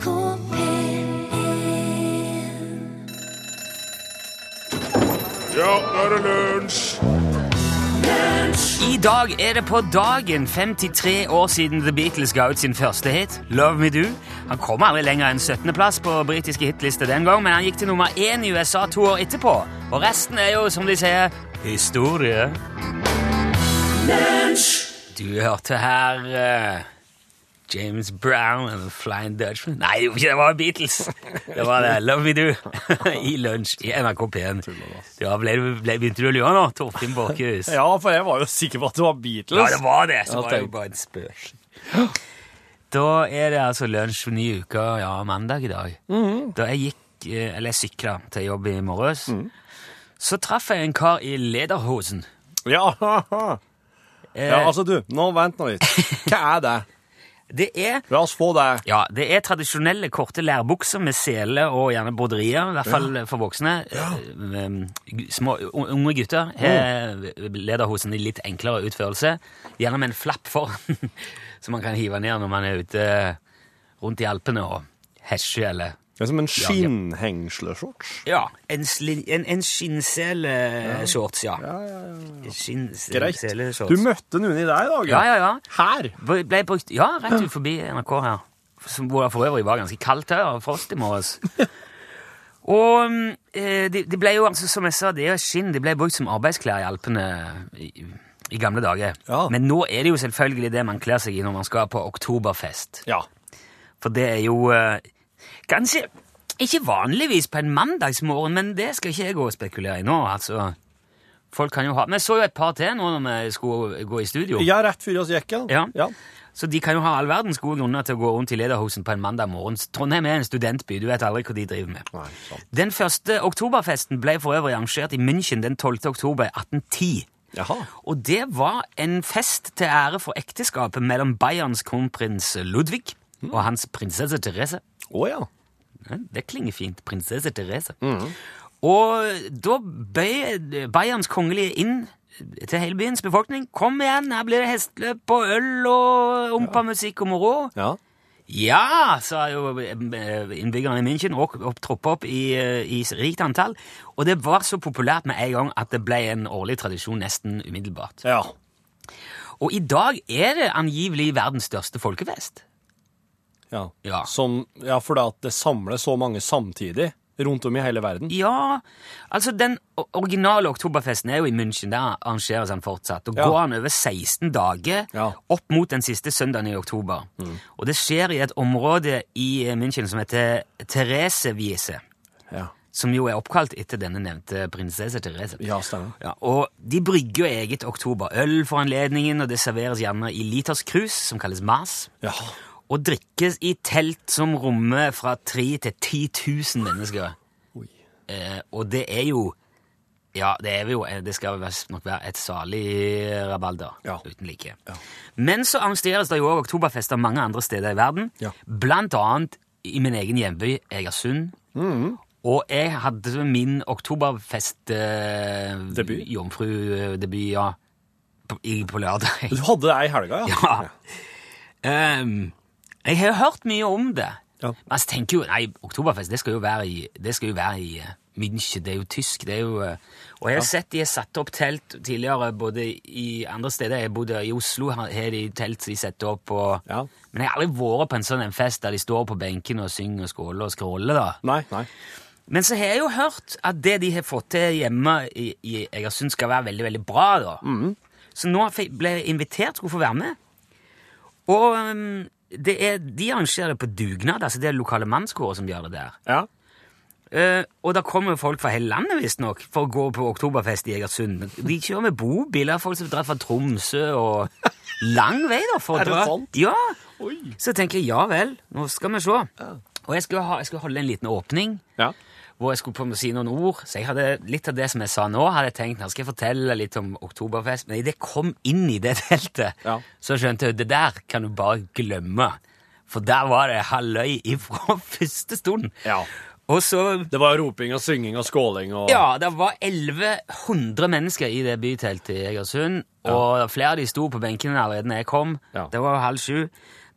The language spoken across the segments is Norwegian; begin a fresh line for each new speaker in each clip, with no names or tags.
NRK P1
Ja, nå er det lunsj!
I dag er det på dagen 53 år siden The Beatles ga ut sin første hit, Love Me Do. Han kom aldri lenger enn 17.-plass på britiske hitlister den gang, men han gikk til nummer én i USA to år etterpå. Og resten er jo, som de sier, historie. Du hørte her eh, James Brown and the Flying Dutchman Nei, det var Beatles! Det var det. Love Me Do i lunsj i NRK P1. Ja, ble, ble, begynte du å lure nå, Torfinn Borchhus?
Ja, for jeg var jo sikker på at det var Beatles.
Ja, det var det. Så var det jo bare en spøk. Da er det altså lunsj ny uke, ja, mandag i dag.
Mhm.
Da jeg gikk, eh, eller jeg sykla til jobb i morges,
Mhm.
så traff jeg en kar i lederhosen.
Ja,
Eh,
ja, altså du, nå vent nå litt. Hva er det?
Det er
La oss få det.
ja, det er tradisjonelle korte lærbukser med sele og gjerne broderier, i hvert fall for voksne. Eh, um, Små, unge gutter har lederhosen i litt enklere utførelse, gjerne med en flapp foran, som man kan hive ned når man er ute rundt i Alpene og hesjer eller
Det er som en skinnhengsleshorts.
Ja, en, en, en skinnseleshorts, ja.
Greit. Du møtte noen i deg i dag?
Ja, ja, ja.
Her?
Ble brukt, ja, rett ut forbi NRK her. Som, hvor det for øvrig var ganske kaldt her, og frost i morges. Og det, eh, de, de ble jo, altså, som jeg sa, det er skinn. det ble brukt som arbeidsklær i Alpene i, i gamle dager.
Ja.
Men nå er det jo selvfølgelig det man kler seg i når man skal på oktoberfest.
Ja.
For det er jo eh, kanskje ikke vanligvis på en mandagsmorgen, men det skal ikke jeg gå og spekulere i nå. altså. Folk kan jo ha, Vi så jo et par til nå når vi skulle gå i studio.
Ja, rett før oss gikk,
Ja.
ja.
Så de kan jo ha all verdens gode grunner til å gå rundt i lederhosen på en mandag morgen. Trondheim er en studentby, du vet aldri hva de driver med.
Nei.
Den første oktoberfesten ble for øvrig arrangert i München den 12. oktober 1810.
Jaha.
Og det var en fest til ære for ekteskapet mellom Bayerns kronprins Ludvig og hans prinsesse Therese.
Å ja.
Det klinger fint. Prinsesse Therese. Og da bøyer Bayerns kongelige inn til hele byens befolkning. Kom igjen, her blir det hesteløp og øl og ompamusikk og moro.
Ja.
Ja, sa jo eh, innbyggerne i München, og troppa opp i, eh, i rikt antall. Og det var så populært med en gang at det ble en årlig tradisjon nesten umiddelbart.
Ja.
Og i dag er det angivelig verdens største folkefest.
Ja.
Ja.
Som, ja, fordi at det samler så mange samtidig rundt om i hele verden.
Ja, altså den originale oktoberfesten er jo i München, der arrangeres han fortsatt. Og
Ja.
går han over 16 dager
Ja.
opp mot den siste søndagen i oktober. Og det skjer i et område i eh, München som heter Theresewiese,
Ja.
som jo er oppkalt etter denne nevnte prinsesse Therese.
Ja, stemmer.
Ja, og de brygger jo eget oktoberøl for anledningen, og det serveres gjerne i liters krus, som kalles mas,
Ja.
Og drikkes i telt som rommer fra 3 til 10 000 mennesker. Eh, og det er jo Ja, det er jo Det skal nok være et salig rabalder
Ja.
uten like.
Ja.
Men så arrangeres det jo òg oktoberfester mange andre steder i verden.
Ja.
Blant annet i min egen hjemby Egersund.
Mm.
Og jeg hadde min oktoberfest eh? Jomfrudebut, ja. På, i, på lørdag.
Du hadde det i helga, ja?
Ja. Ehm, jeg har hørt mye om det.
Ja.
Men jeg tenker jo, nei, Oktoberfest det skal jo være i, det skal jo være i eh, München. Det er jo tysk. det er jo... eh, Og jeg har sett de har satt opp telt tidligere både i andre steder. Jeg bodde I Oslo har de telt de setter opp. Og,
Ja.
Men jeg har aldri vært på en sånn en fest der de står på benken og synger og skåler og skråler. da.
Nei, nei.
Men så har jeg jo hørt at det de har fått til hjemme i, i Egersund, skal være veldig veldig bra. da. Så nå ble jeg invitert, skulle få være med. Og um, er, de arrangerer det på dugnad. altså Det er lokale mannskorer som gjør det der.
Ja.
Eh, og da kommer folk fra hele landet visstnok for å gå på oktoberfest i Egersund. De kjører med bobiler, folk som drar fra Tromsø og lang vei da for å
Er det sant?
Ja.
Oi.
Så tenker jeg ja vel, nå skal vi se. Og jeg skulle, ha, jeg skulle holde en liten åpning
Ja.
Hvor jeg skulle på med å si noen ord. Så jeg hadde litt av det som jeg sa nå, hadde jeg tenkt, nå skal jeg fortelle litt om oktoberfest. Men idet jeg kom inn i det teltet,
Ja.
så skjønte jeg det der kan du bare glemme. For der var det halvøy ifra første stund.
Ja.
Og så
Det var roping og synging og skåling og
Ja, det var 1100 mennesker i det byteltet i Egersund. Og flere av de sto på benkene allerede når jeg kom.
Ja.
Det var halv sju.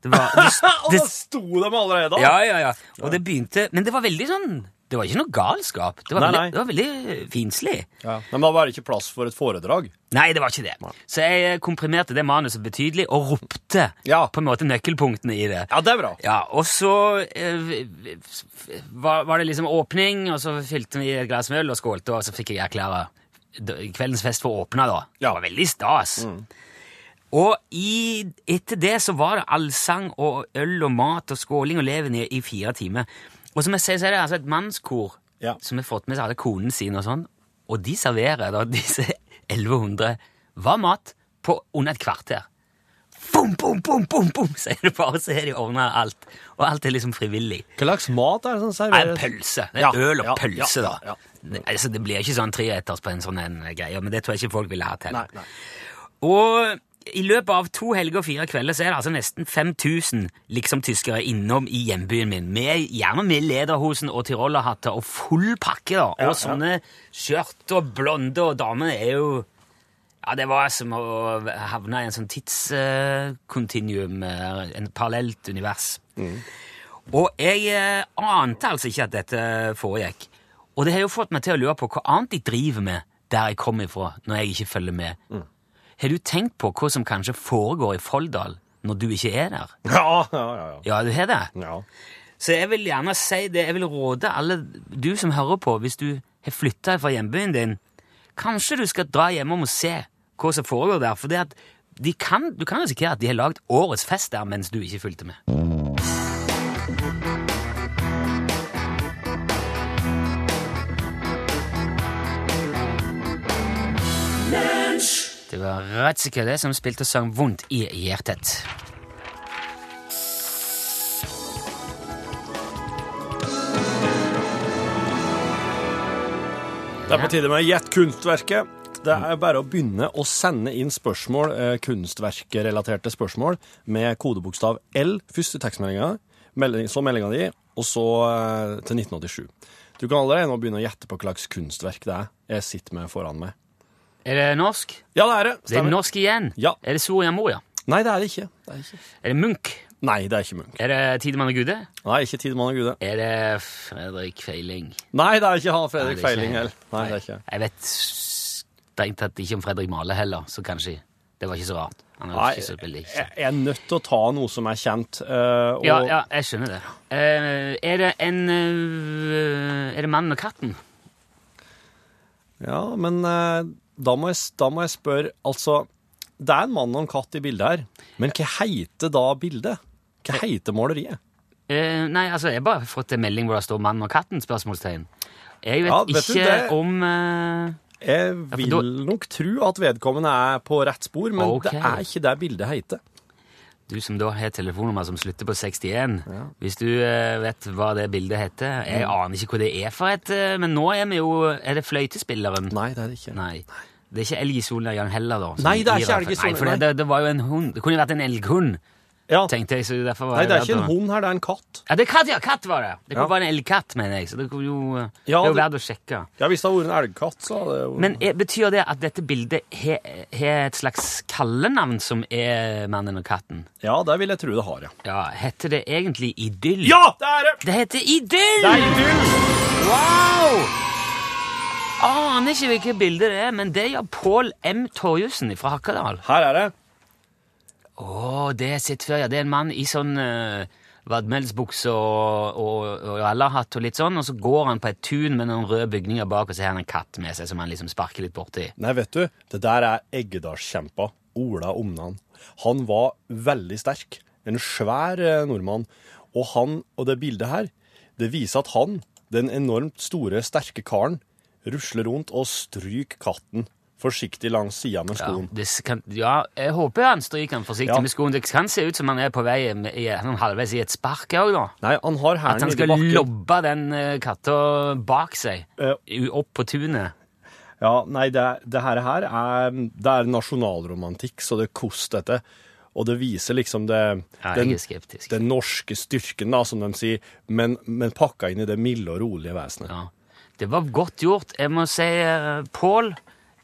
Det var, det,
Og da sto de allerede
ja, ja, ja. Og det begynte Men det var veldig sånn Det var ikke noe galskap. Det var,
Nei,
veldig,
nei.
det var veldig finslig.
Ja. Men da var det ikke plass for et foredrag.
Nei, det var ikke det. Så jeg komprimerte det manuset betydelig og ropte
Ja.
på en måte nøkkelpunktene i det.
Ja, det er bra.
Ja, og så eh, var, var det liksom åpning, og så fylte vi et glass med øl og skålte, og så fikk jeg erklære kveldens fest for åpna, da. Det var veldig stas. Og i, etter det så var det allsang og øl og mat og skåling og leven i, i fire timer. Og som jeg sier, så er det altså et mannskor
Ja.
som har fått med seg alle konen sin og sånn, og de serverer da disse 1100 var mat på under et kvarter. Bom, bom, bom, bom, bom, sier det bare, så har de ordna alt. Og alt er liksom frivillig.
Hva slags mat er det som serveres?
pølse. Det
Ja,
er øl og
ja,
pølse,
ja,
da.
ja.
Det, altså, det blir ikke sånn treretters på en sånn en greie, men det tror jeg ikke folk ville hatt heller.
Nei, nei.
Og i løpet av to helger og fire kvelder så er det altså nesten 5000 liksom tyskere innom i hjembyen min. Med, gjerne med lederhosen og tyrollerhatter og full pakke, da.
Ja,
og sånne skjørt og blonde, og damene er jo Ja, det var som å havne i en sånn tidskontinuum, uh, en parallelt univers. Og jeg uh, ante altså ikke at dette foregikk. Og det har jo fått meg til å lure på hva annet de driver med der jeg kommer ifra, når jeg ikke følger med. Har du tenkt på hva som kanskje foregår i Folldal når du ikke er der?
Ja, ja, ja. ja.
Ja, du har det?
ja.
Så jeg vil gjerne si det, jeg vil råde alle du som hører på, hvis du har flytta fra hjembyen din, kanskje du skal dra hjemom og se hva som foregår der. For det at de kan, du kan risikere at de har lagd årets fest der mens du ikke fulgte med. Det var Ratzikele som spilte og sang Vondt i hjertet.
Det er på tide med Gjett kunstverket. Det er bare å begynne å sende inn spørsmål, eh, kunstverkrelaterte spørsmål, med kodebokstav L først i tekstmeldinga, melding, så meldinga di, og så eh, til 1987. Du kan allerede nå begynne å gjette på hva slags kunstverk det er jeg sitter med foran meg.
Er det norsk?
Ja, det er det.
Det er norsk igjen.
Ja.
Er det Soria Moria?
Nei, det er det ikke. Det er ikke.
Er det Munch?
Nei, det er ikke Munch.
Er det Tidemann og Gude?
Nei, ikke Tidemann og Gude.
Er det Fredrik Feiling?
Nei, det er ikke han Fredrik Feiling heller. Nei, det er ikke.
Jeg vet strengt tatt ikke om Fredrik Male heller, så kanskje det var ikke så rart. Han
Nei,
så
jeg er nødt til å ta noe som er kjent. Uh,
ja, ja, jeg skjønner det. Uh, er det en uh, Er det Mannen og katten?
Ja, men da, må jeg, da må jeg spørre Altså, det er en mann og en katt i bildet her, men hva heter da bildet? Hva heter maleriet?
Eh, nei, altså, jeg har bare fått en melding hvor det står 'mann og katten?' spørsmålstegn. Jeg vet,
Ja, vet
ikke
det?
om eh,
Jeg vil nok tro at vedkommende er på rett spor, men
okay.
det er ikke det bildet heter.
Du som da har telefonnummer som slutter på 61, hvis du eh, vet hva det bildet heter Jeg aner ikke hva det er for et, eh, men nå er vi jo Er det fløytespilleren?
Nei, det er det ikke.
Nei. Det er ikke Elg i solnedgang heller, da.
Nei, det er ikke elg i
Nei, for
det,
det, det var jo en hund. Det kunne vært en elghund,
Ja.
tenkte jeg. så derfor var
Nei,
jeg
det er
redd
ikke en hund her, det er en katt.
Ja, det er katt, ja! Katt var det! Det kunne
Ja.
være en elgkatt, mener jeg. Så det, kunne jo, eh, det er jo
det-
verdt å sjekke.
Ja, Hvis det hadde vært en elgkatt, så hadde det jo
Men er, betyr det at dette bildet har har et slags kallenavn som er mannen og katten?
Ja, det vil jeg tro det har, ja.
Ja, Heter det egentlig Idyll?
Ja, det er det!
Det heter Idyll!
Det er idyll!
Wow! Aner ikke hvilket bilde det er, men det gjør Pål M. Torjussen fra Hakkadal.
Her er det.
Å, det har jeg sett før, ja. Det er en mann i sånn uh, vadmelsbukse og, og, og rallarhatt og litt sånn, og så går han på et tun med noen røde bygninger bak, og så har han en katt med seg som han liksom sparker litt borti.
Nei, vet du, det der er Eggedalskjempa, Ola Omnan. Han var veldig sterk. En svær eh, nordmann. Og han, og det bildet her, det viser at han, den enormt store, sterke karen, rusler rundt og stryker katten forsiktig langs sida med
Ja,
skoen.
det kan, ja, jeg håper han stryker den forsiktig
Ja.
med skoen. Det kan se ut som han er på vei med, halvveis i et spark òg, da.
Nei, han har
At han skal lobbe den eh, katta bak seg, uh, opp på tunet.
Ja, nei, det, det her, her er, det er nasjonalromantikk, så det koster dette. Og det viser liksom det,
Ja,
den,
er
den norske styrken, da, som de sier, men, men pakka inn i det milde og rolige vesenet.
Ja. Det var godt gjort. Jeg må si uh, Pål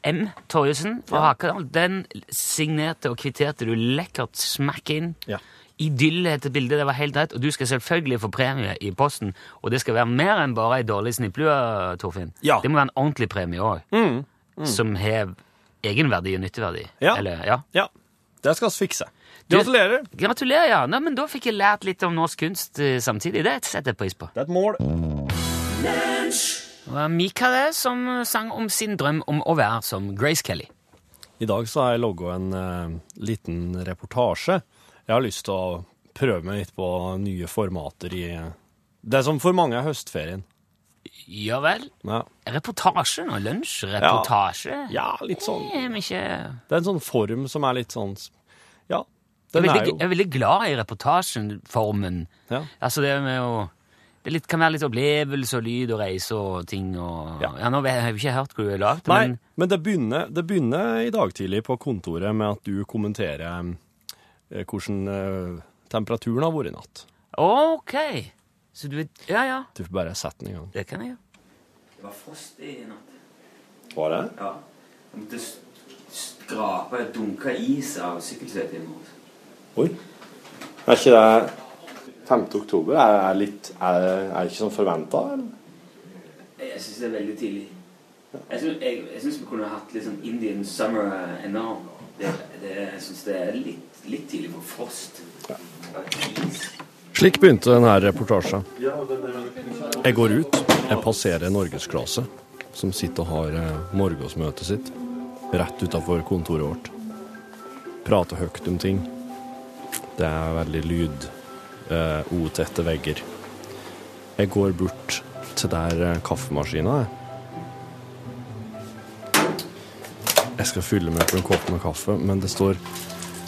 M. Torjussen fra Hakadal. Den signerte og kvitterte du lekkert smakk inn
Ja.
idyll heter bildet, det var helt rett. Og du skal selvfølgelig få premie i posten, og det skal være mer enn bare ei dårlig snipplue, Torfinn.
Ja.
Det må være en ordentlig premie òg,
Mm.
som har egenverdi og nytteverdi.
Ja.
Eller, ja.
Ja, det skal vi fikse.
Du-
Gratulerer.
Gratulerer, ja. Nå, men da fikk jeg lært litt om norsk kunst eh, samtidig. Det setter jeg pris på.
Det er et mål.
Det var Mika det som sang om sin drøm om å være som Grace Kelly.
I dag så har jeg logget en eh, liten reportasje. Jeg har lyst til å prøve meg litt på nye formater i Det som for mange er høstferien.
Ja vel.
Ja,
Reportasje nå? Lunsjreportasje? Ja.
ja litt sånn.
Det er ikke
Det er en sånn form som er litt sånn Ja.
jeg er,
veldig, er jo
jeg er veldig glad i reportasjeformen.
ja.
Altså det med å det litt, kan være litt opplevelse og lyd og reise og ting og
Ja.
Ja, nå har jeg jo ikke hørt hva du har lagd,
Nei,
men
men det begynner, det begynner i dag tidlig på kontoret med at du kommenterer eh, hvordan eh, temperaturen har vært i natt.
OK. Så du vet Ja, ja.
Du får bare sette den i gang.
Det kan jeg gjøre. Det var frost i natt.
Var det?
Ja. Jeg måtte skrape og dunka is av sykkelsetet i morges.
Oi. Er ikke det 5. oktober? Er, er, litt, er, er ikke sånn forventa, eller?
Jeg syns det er veldig tidlig. Jeg syns, vi kunne hatt litt sånn Indian summer ennå. Det, det, jeg syns det er litt, litt tidlig for frost. Ja.
Slik begynte denne reportasjen. Jeg går ut, jeg passerer norgesklasse, som sitter og har eh, morgensmøtet sitt rett utafor kontoret vårt. Prater høyt om ting. Det er veldig lyd, eh, otette vegger. Jeg går bort til der eh, kaffemaskina er. Jeg skal fylle meg på en kopp med kaffe, men det står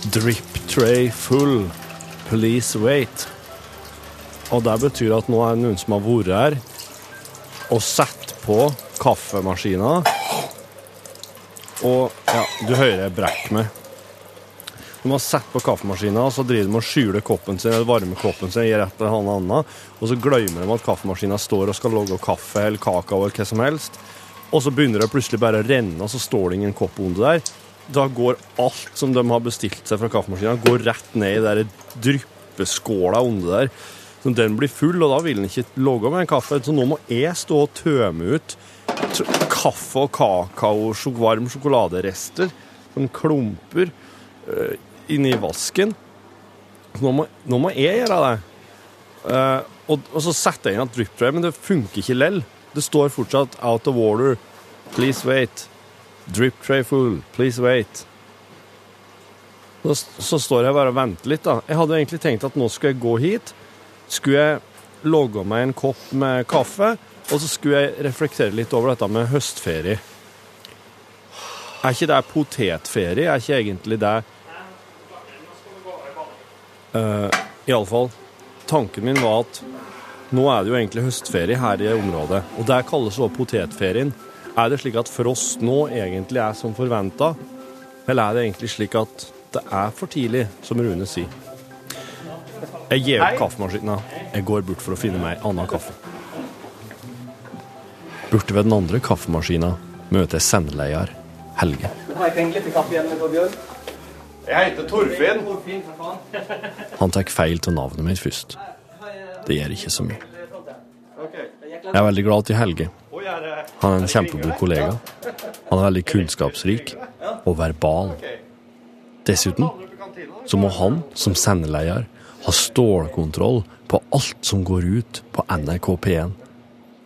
'drip tray full'. Please wait. Og det betyr at nå er det noen som har vært her og satt på kaffemaskina. Og ja, du hører jeg brekker meg. De har satt på kaffemaskina, og så driver de og skjuler koppen sin, eller varmer sin, i et eller annet og så glemmer de at kaffemaskina står og skal lage kaffe eller kakao eller hva som helst. Og så begynner det plutselig bare å renne, og så står det ingen kopp under der. Da går alt som de har bestilt seg fra kaffemaskina, går rett ned i den dryppeskåla under der. Så den blir full, og da vil den ikke logge med en kaffe. Så nå må jeg stå og tømme ut kaffe og kakao, og varm sjokoladerester, sånn klumper, øh, inni vasken. Nå må, nå må jeg gjøre det. Uh, og, og så setter jeg inn et drip tray, men det funker ikke lell. Det står fortsatt 'out of order'. Please wait. Drip tray full. Please wait. Så, så står jeg bare og venter litt, da. Jeg hadde egentlig tenkt at nå skulle jeg gå hit. Skulle jeg logge meg en kopp med kaffe, og så skulle jeg reflektere litt over dette med høstferie. Er ikke det potetferie? Er ikke egentlig det uh, Iallfall. Tanken min var at nå er det jo egentlig høstferie her i området, og det kalles også potetferien. Er det slik at frost nå egentlig er som forventa, eller er det egentlig slik at det er for tidlig, som Rune sier? Jeg gir opp kaffemaskina. Jeg går bort for å finne meg annen kaffe. Borte ved den andre kaffemaskina møter jeg sendeleder Helge.
Har jeg penger til kaffe igjen, Torbjørn?
Jeg heter Torfinn.
Han tar feil til navnet mitt først. Det gjør ikke så mye. Jeg er veldig glad til Helge. Han er en kjempegod kollega. Han er veldig kunnskapsrik og verbal. Dessuten så må han som sendeleder ha stålkontroll på alt som går ut på NRK P1.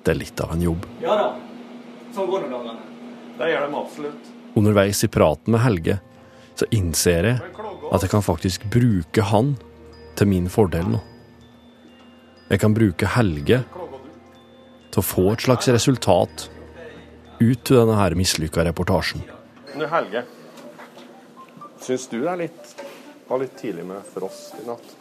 Det er litt av en jobb.
Ja da. Sånn går det dagene.
Det gjør de absolutt.
Underveis i praten med Helge så innser jeg at jeg kan faktisk bruke han til min fordel nå. Jeg kan bruke Helge til å få et slags resultat ut til denne her mislykka reportasjen.
Du, Helge. Syns du det er litt, var litt tidlig med frost i natt?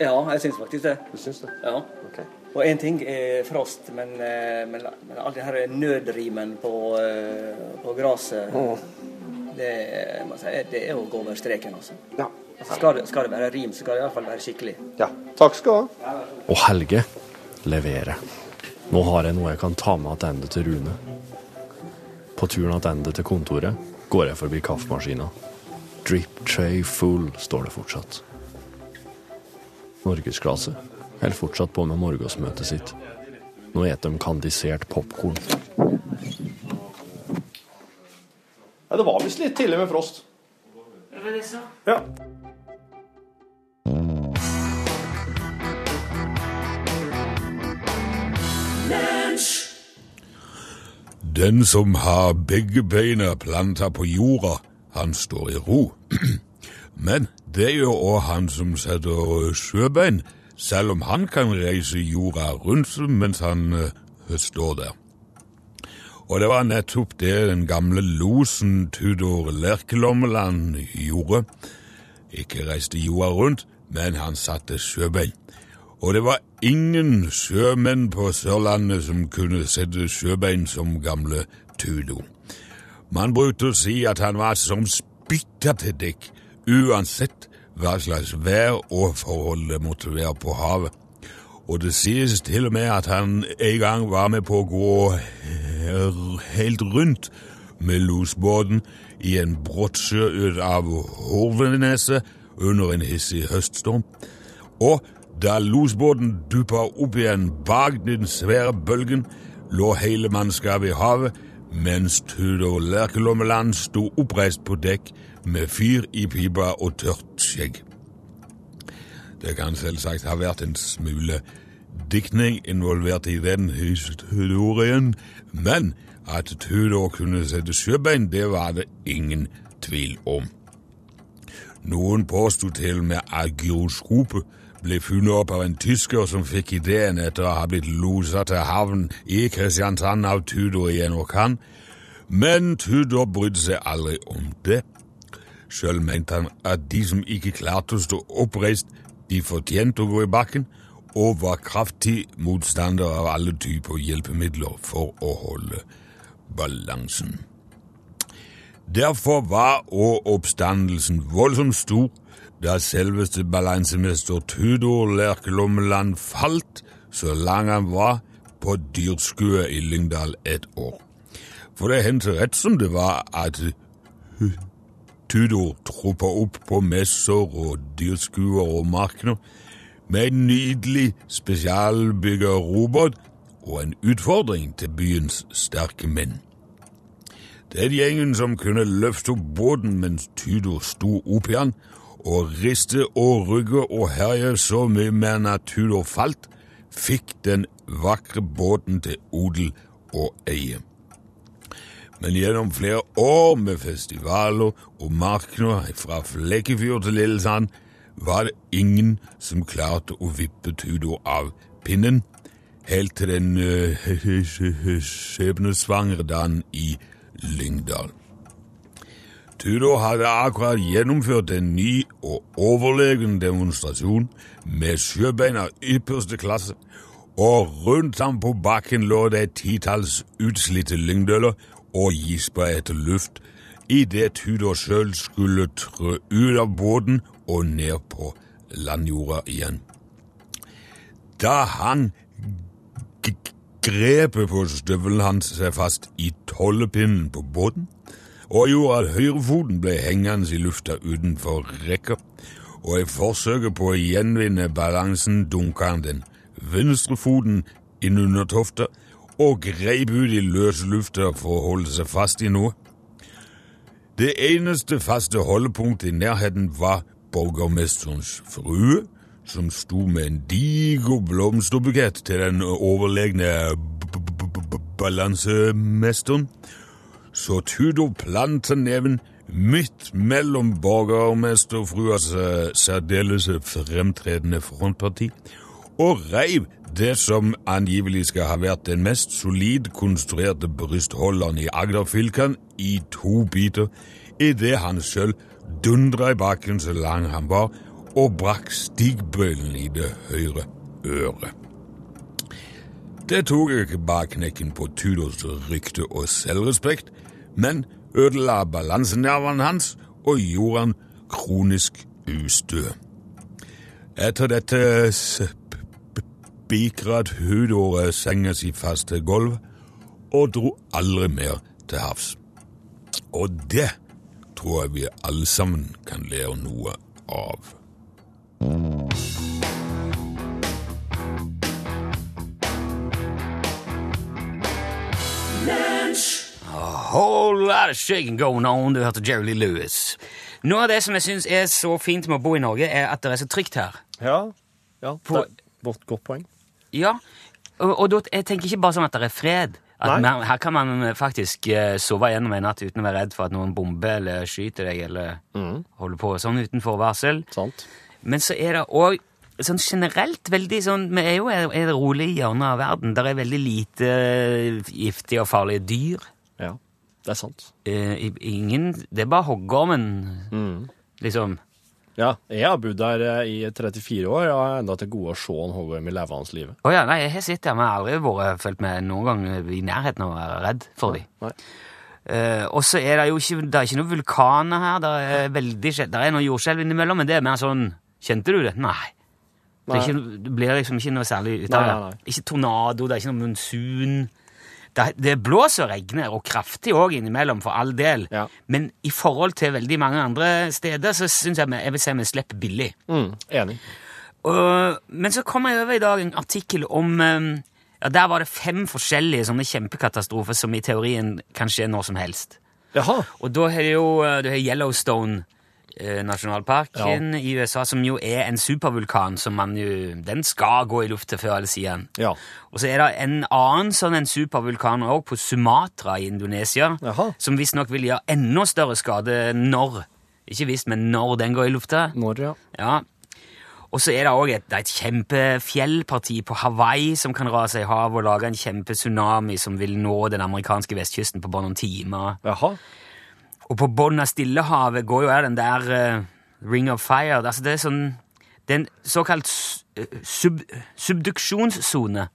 Ja, jeg syns faktisk det.
Du syns det?
Ja.
Okay.
Og én ting er frost, men, eh, men, men all denne her nødrimen på, eh, på gresset det, må jeg si, det er å gå over streken, altså.
Ja.
Skal det, skal det være rim, så skal det iallfall være skikkelig.
ja. Takk skal du ha.
Og Helge leverer. Nå har jeg noe jeg kan ta med tilbake til Rune. På turen tilbake til kontoret går jeg forbi kaffemaskina. Drip tray full, står det fortsatt. Norgesklasse holder fortsatt på med morgensmøtet sitt. Nå spiser de kandisert popkorn. Ja, det var visst litt tidlig med frost. Ja.
Den som har begge beina planta på jorda, han står i ro. Men det gjør òg han som setter sjøbein, selv om han kan reise jorda rundt mens han eh, står der. Og det var nettopp det den gamle losen Tudor Lerkelommeland gjorde. Ikke reiste jorda rundt, men han satte sjøbein. Og det var ingen sjømenn på Sørlandet som kunne sette sjøbein som gamle Tudo. Man brukte å si at han var som spytta til dekk, uansett hva slags vær og forhold det måtte være på havet. Og det sies til og med at han en gang var med på å gå helt rundt med losbåten i en brottsjø ut av Horveneset under en hissig høststorm. Og da losbåten duppa opp igjen bak den svære bølgen, lå hele mannskapet i havet, mens Tudor Lerkelommeland sto oppreist på dekk med fyr i pipa og tørt skjegg. Det kan selvsagt ha vært en smule diktning involvert i den historien, men at Tudor kunne sette sjøbein, det var det ingen tvil om. Noen påsto til og med at gyroskopet ble funnet opp av en tysker som fikk ideen etter å ha blitt losa til havn i Kristiansand av Tudor i en orkan, men Tudor brydde seg aldri om det. Sjøl mente han at de som ikke klarte å stå oppreist, de fortjente å gå i bakken, og var kraftig motstander av alle typer hjelpemidler for å holde balansen. Derfor var òg oppstandelsen voldsomt stor da selveste balansemester Tudor Lerkelommeland falt så lang han var på dyrskue i Lyngdal et år. For det hendte rett som det var at Tudor troppa opp på messer og dyrskuer og markeder med en nydelig spesialbygga robot og en utfordring til byens sterke menn. Den gjengen som kunne løfte opp båten mens Tudor sto opp i den, og riste og rygge og herje så mye mer enn Tudor falt, fikk den vakre båten til odel og eie. Men gjennom flere år med festivaler og markeder fra Flekkefjord til Lillesand var det ingen som klarte å vippe Tudor av pinnen, helt til den uh, skjebnesvangre dagen i Lyngdal. Tudor hadde akkurat gjennomført en ny og overlegen demonstrasjon med sjøbein av ypperste klasse, og rundt ham på bakken lå det et titalls utslitte lyngdøler og gispa etter luft idet Tudor sjøl skulle trø ut av båten og ned på landjorda igjen. Da han grepet på støvelen hans seg fast i tollepinnen på båten, og gjorde at høyrefoten ble hengende i lufta utenfor rekka, og i forsøket på å gjenvinne balansen dunka han den venstre foten inn under tofta og greip ut i løse lufta for å holde seg fast i noe. Det eneste faste holdepunktet i nærheten var borgermesterens frue, som sto med en diger blomsterbukett til den overlegne balansemesteren. Så Tudor planta neven midt mellom borgermesterfruas særdeles fremtredende frontparti og reiv det som angivelig skal ha vært den mest solid konstruerte brystholderen i Agder-fylkene, i to biter idet han sjøl dundra i bakken så lang han var, og brakk stigbøylen i det høyre øret. Det tok ikke bare knekken på Tudors rykte og selvrespekt, men ødela balansenervene hans og gjorde han kronisk ustø. Etter dette spikret hudåret senga si fast til gulv og dro aldri mer til havs. Og det tror jeg vi alle sammen kan lære noe av.
whole lot of shaking going on. Du hørte Jerry Lee Lewis. Noe av det som jeg syns er så fint med å bo i Norge, er at det er så trygt her.
Ja, ja
På,
det er et godt poeng.
Ja, og, og da, jeg tenker ikke bare sånn at det er fred. At
Nei.
man, her kan man faktisk eh, sove gjennom en natt uten å være redd for at noen bomber eller skyter deg eller holder på sånn utenfor varsel.
Sant?
Men så er det òg sånn generelt veldig sånn Vi er jo i det rolige hjørnet av verden. Der er veldig lite eh, giftige og farlige dyr.
Ja, det er sant.
Eh, i- ingen Det er bare hoggormen, liksom.
Ja, jeg har bodd der eh, i 34 år, og har enda til gode å se en hoggorm i levende livet.
Oh, ja, nei, jeg har sett det, men jeg har aldri vært følt meg noen gang i nærheten av å være redd for dem.
Nei.
Eh, og så er det jo ikke, det er ikke noen vulkaner her. Det er veldig Det er noen jordskjelv innimellom, men det er mer sånn Kjente du det? Nei. Det, er ikke, det blir liksom ikke noe særlig ut av det. Ikke tornado, det er ikke noe monsun. Det, det blåser og regner, og kraftig òg innimellom, for all del.
Ja.
Men i forhold til veldig mange andre steder, så syns jeg vi- jeg vil si vi slipper billig.
Mm, enig.
Og, men så kom jeg over i dag en artikkel om eh, ja, Der var det fem forskjellige sånne kjempekatastrofer som i teorien kan skje når som helst.
Jaha.
Og da har du jo eh, du har Yellowstone eh, nasjonalparken i USA, som jo er en supervulkan som man jo Den skal gå i lufta før eller siden.
Ja.
Og så er det en annen sånn en supervulkan også på Sumatra i Indonesia,
Jaha.
som visstnok vil gjøre enda større skade når Ikke visst, men når den går i lufta.
Når, ja.
Ja. Og så er det òg et, det et kjempefjellparti på Hawaii som kan rase i havet og lage en kjempetsunami som vil nå den amerikanske vestkysten på bare noen timer.
Jaha.
Og på bunnen av Stillehavet går jo her den der eh, Ring of Fire. Altså det er sånn Det er en såkalt eh, sub, subduksjonssone.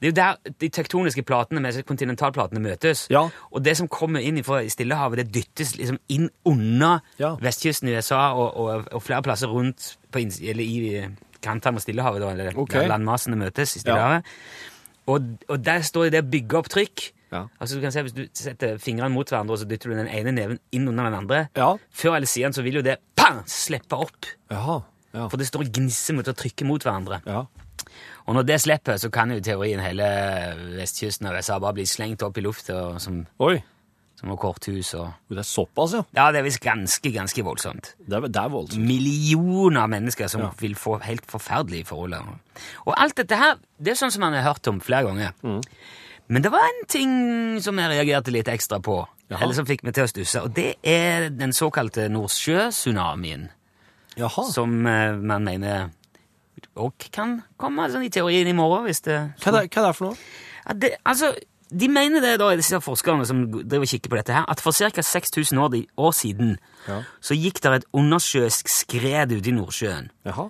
Det er jo der de tektoniske platene med kontinentalplatene møtes.
Ja.
Og det som kommer inn fra Stillehavet, det dyttes liksom inn under
Ja.
vestkysten i USA og, og, og flere plasser rundt på eller i kantene av Stillehavet, da, eller
okay.
der landmassene møtes i Stillehavet. Og, og der står det å bygge opp trykk.
Ja.
Altså du kan se Hvis du setter fingrene mot hverandre og så dytter du den ene neven inn under den andre,
Ja.
før eller siden så vil jo det pang, slippe opp.
Jaha. Ja.
For det står og gnisser mot å trykke mot hverandre.
ja.
Og når det slipper, så kan jo i teorien hele vestkysten av USA bare bli slengt opp i lufta og som,
Oi.
som noe korthus. Og...
Det er såpass, ja.
Ja, det er visst ganske, ganske voldsomt.
Det er, det er voldsomt.
Millioner av mennesker som vil få helt forferdelige forhold. Og alt dette her, det er sånn som man har hørt om flere ganger. Men det var en ting som jeg reagerte litt ekstra på,
Jaha.
eller som fikk meg til å stusse, og det er den såkalte Nordsjø-tsunamien, som eh, man mener og kan komme sånn i teorien i morgen, hvis det...
Hva er, det, hva er det for noe?
Ja, det, altså, de mener det da, disse forskerne som driver kikker på dette her, at for ca. 6000 år, år siden
Ja.
så gikk det et undersjøisk skred ute i Nordsjøen
Jaha.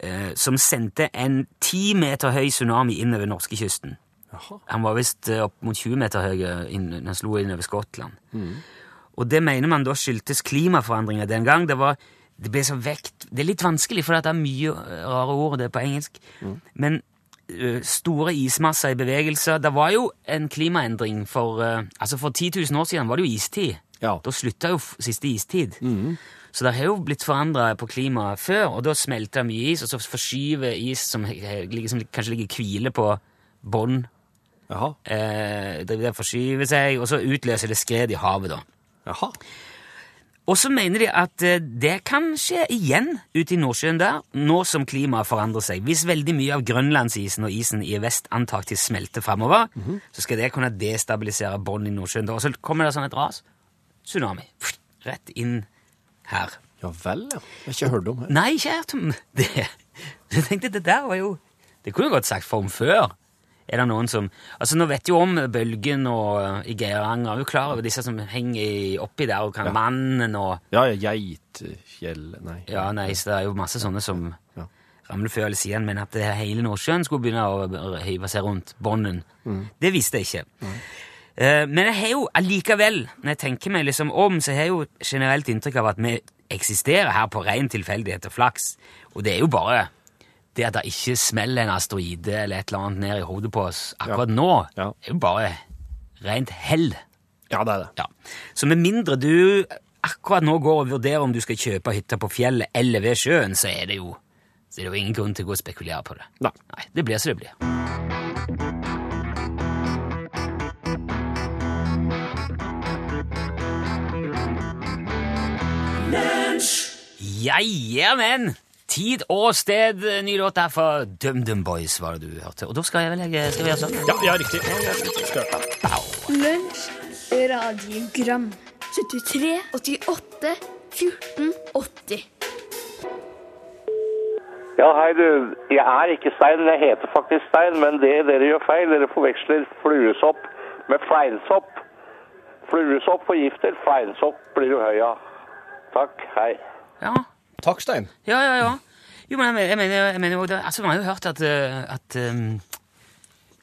eh, som sendte en 10 meter høy tsunami innover norskekysten.
Jaha.
Han var visst eh, opp mot 20 meter høy eh, når han slo inn over Skottland. Og det mener man da skyldtes klimaforandringer den gang. Det var det ble så vekt Det er litt vanskelig, for det er mye eh, rare ord, det er på engelsk. Men uh, store ismasser i bevegelse Det var jo en klimaendring for uh, Altså, for 10 000 år siden var det jo istid.
Ja.
Da slutta jo siste istid. Så det har jo blitt forandra på klimaet før, og da smelter mye is, og så forskyver is som, he- he- som kanskje ligger hvile på bånn,
Jaha.
eh, det forskyver seg, og så utløser det skred i havet, da.
Jaha.
Og så mener de at eh, det kan skje igjen ute i Nordsjøen der, nå som klimaet forandrer seg. Hvis veldig mye av grønlandsisen og isen i Vest-Antarktis smelter framover, så skal det kunne destabilisere bånd i Nordsjøen. Og så kommer det sånn et ras. Tsunami. Rett inn her.
Ja vel, ja. Jeg har ikke hørt om det.
Nei, ikke hørt om det. Jeg tenkte det der var jo Det kunne godt sagt for om før. Er det noen som Altså, nå vet jo om Bølgen og uh, i Geiranger. Er du klar over disse som henger oppi der, og kan Mannen og
Ja, ja, Geitfjell Nei.
Ja, nei, så det er jo masse sånne som
Ja.
ramler før eller siden, men at det hele Nordsjøen skulle begynne å hive seg rundt bånden, det visste jeg ikke. Eh, men jeg har jo allikevel, når jeg tenker meg liksom om, så har jeg jo generelt inntrykk av at vi eksisterer her på ren tilfeldighet og flaks, og det er jo bare det at det ikke smeller en asteroide eller et eller annet ned i hodet på oss akkurat ja. nå,
ja.
er jo bare rent hell.
Ja, det er det.
Ja. Så med mindre du akkurat nå går og vurderer om du skal kjøpe hytte på fjellet eller ved sjøen, så er det jo, så er det jo ingen grunn til å gå og spekulere på det.
Nei.
Nei det blir som det blir. Ja, yeah, men! Tid og sted, ny låt der fra DumDum Boys, var det du hørte. Og da skal jeg vel legge Skal vi gjøre sånn?
Ja, ja riktig. Skal.
Lunsj, radiogram 73, 88, 14, 80
Ja, hei du. Jeg er ikke Stein, jeg heter faktisk Stein, men det dere gjør feil. Dere forveksler fluesopp med fleinsopp. Fluesopp forgifter, fleinsopp blir du høy av. Takk, hei.
Ja.
Takk, Stein.
Ja, ja, ja. Jo, men jeg mener, jeg mener, jo det, altså, Man har jo hørt at, eh, at um,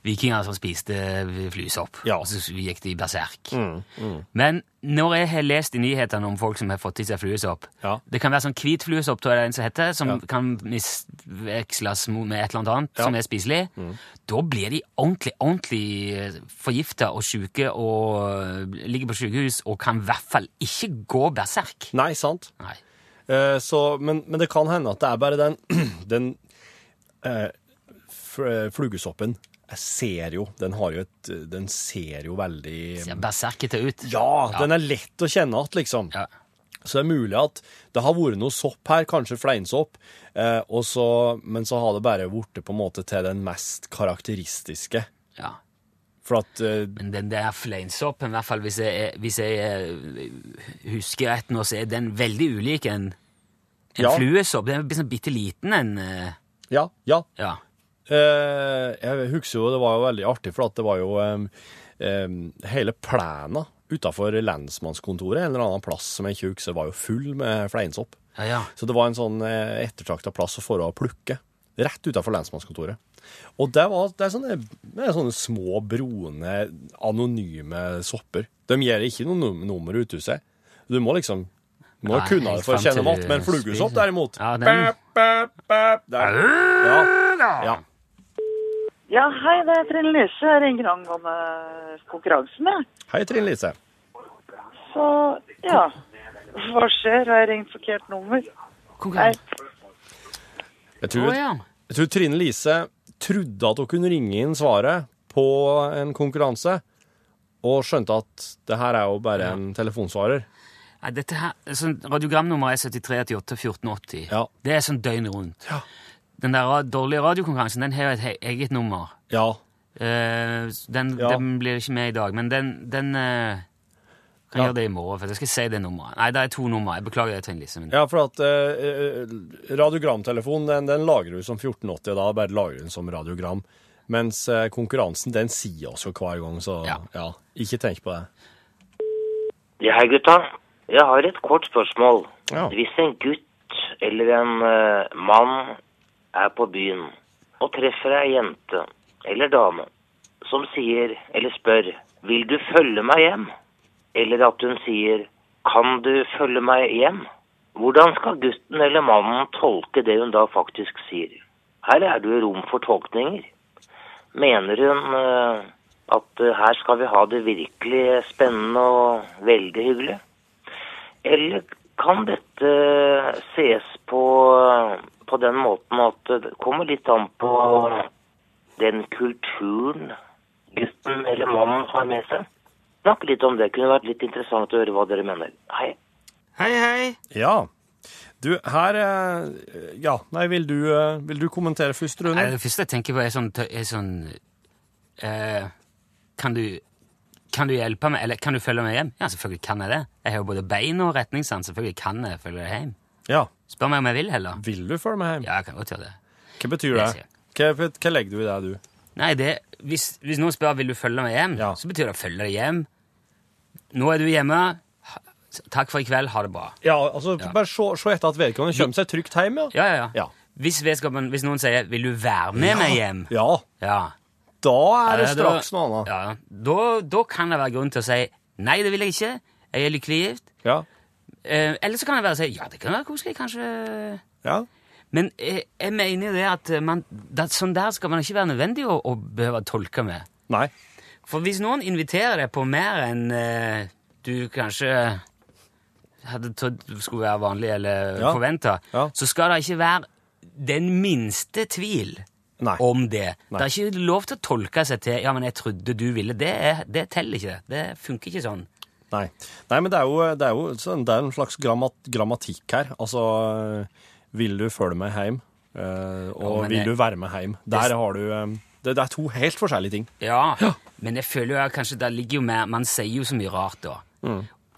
vikinger som spiste flysopp,
Ja.
og så gikk de berserk. Men når jeg har lest i nyhetene om folk som har fått i seg fluesopp
Ja.
Det kan være sånn hvit fluesopp, tror jeg det er en som heter, som
Ja.
kan misveksles med et eller annet
Ja.
som er spiselig. Da blir de ordentlig ordentlig forgifta og sjuke og eh, ligger på sykehus og kan i hvert fall ikke gå berserk.
Nei, sant.
Nei.
Eh, så, men, men det kan hende at det er bare den, den eh, flugesoppen Jeg ser jo Den har jo et Den ser jo veldig
Ser berserkete ut.
Ja, den er lett å kjenne igjen, liksom.
Ja.
Så det er mulig at det har vært noe sopp her, kanskje fleinsopp, eh, så, men så har det bare blitt på en måte til den mest karakteristiske.
ja.
For at uh,
Men den der fleinsoppen, i hvert fall hvis jeg, hvis jeg husker rett nå, så er den veldig ulik en, en
Ja.
fluesopp. Den er sånn bitte liten en uh,
Ja, ja.
Ja.
Uh, jeg husker jo det var jo veldig artig, for at det var jo um, um, Hele plena utafor lensmannskontoret, en eller annen plass som jeg ikke husker, var jo full med fleinsopp.
Ja, ja.
Så det var en sånn ettertrakta plass å få å plukke. Rett utafor lensmannskontoret. Og det, var, det, er sånne, det er sånne små, broende, anonyme sopper. De gir ikke noe num nummer ute hos seg. Du må liksom du må
Nei,
kunne det for å kjenne mat. Men flugesopp, derimot
Ja, den-
bæ, bæ, bæ, der. Ja. ja.
Ja, hei, det er Trine Lise. Jeg ringer angående konkurransen, jeg.
Hei, Trine Lise.
Så, ja. Hva skjer? Har jeg ringt forkert nummer? Hei.
Jeg tror, oh,
ja.
jeg tror Trine Lise trodde at hun kunne ringe inn svaret på en konkurranse, og skjønte at det her er jo bare en telefonsvarer.
Nei, dette her, sånn, Radiogramnummeret er 7388 1480.
Ja.
Det er sånn døgnet rundt.
Ja.
Den der dårlige radiokonkurransen den har jo et eget nummer.
Ja.
Uh, den,
Ja.
den blir ikke med i dag, men den, den eh, kan
Ja.
gjøre det i morgen. for Jeg skal si det nummeret. Nei, det er to numre. Jeg beklager det, Trine Lise. Men...
Ja, for at eh, radiogramtelefonen, den, den lagrer du som 1480, og da bare lagrer den som radiogram. Mens eh, konkurransen, den sier oss jo hver gang, så
Ja.
ja. ikke tenk på det.
Ja, hei gutta. Jeg har et kort spørsmål.
Ja.
Hvis en gutt eller en uh, mann er på byen og treffer ei jente eller dame som sier eller spør vil du følge meg hjem, eller at hun sier kan du følge meg hjem, hvordan skal gutten eller mannen tolke det hun da faktisk sier? Her er det jo rom for tolkninger. Mener hun eh, at eh, her skal vi ha det virkelig spennende og veldig hyggelig? Eller kan dette ses på, på den måten at det kommer litt an på den kulturen gutten eller mannen har med seg? Snakk litt om det. Kunne vært litt interessant å høre hva dere mener. Hei.
Hei, hei!
Ja. Du, her eh, Ja, nei, vil du, eh, vil du kommentere først, Rune?
Nei, det første jeg tenker på, er sånn, er sånn eh, Kan du kan du hjelpe meg, eller kan du følge meg hjem? Ja, selvfølgelig kan jeg det. Jeg har jo både bein og retningssans. Selvfølgelig kan jeg følge deg hjem.
Ja.
Spør meg om jeg vil, heller.
Vil du følge meg hjem?
Ja, jeg kan godt gjøre det.
Hva betyr det? Hva, hva legger du i det, du?
Nei, det, hvis, hvis noen spør vil du følge meg hjem,
Ja.
så betyr det å følge deg hjem. Nå er du hjemme. Takk for i kveld. Ha det bra.
Ja, altså, bare se, se etter at vedkommende kommer seg trygt hjem, ja.
Ja, ja, ja.
Ja.
Hvis, hvis noen sier 'vil du være med meg hjem',
Ja,
ja.
da er det straks noe annet.
Ja, da, da kan det være grunn til å si 'nei, det vil jeg ikke', jeg er lykkelig gift.
Ja.
Eh, eller så kan det være å si 'ja, det kan være koselig', kanskje.
Ja.
Men jeg, jeg mener jo det at man, det, sånn der skal man ikke være nødvendig å, å behøve å tolke med.
Nei.
For hvis noen inviterer deg på mer enn eh, du kanskje hadde trodd skulle være vanlig eller
Ja.
forventa,
Ja.
så skal det ikke være den minste tvil
Nei.
om det.
Nei.
Det er ikke lov til å tolke seg til 'ja, men jeg trodde du ville'. Det, er, det teller ikke. Det funker ikke sånn.
Nei. Nei, men det er jo, det er jo sånn, det er en slags grammat, grammatikk her. Altså, vil du følge meg hjem, Uh, og
ja,
vil
jeg-
du være med hjem? Der har du um, det, det er to helt forskjellige ting.
Ja, men jeg føler jo at kanskje det ligger jo mer Man sier jo så mye rart da.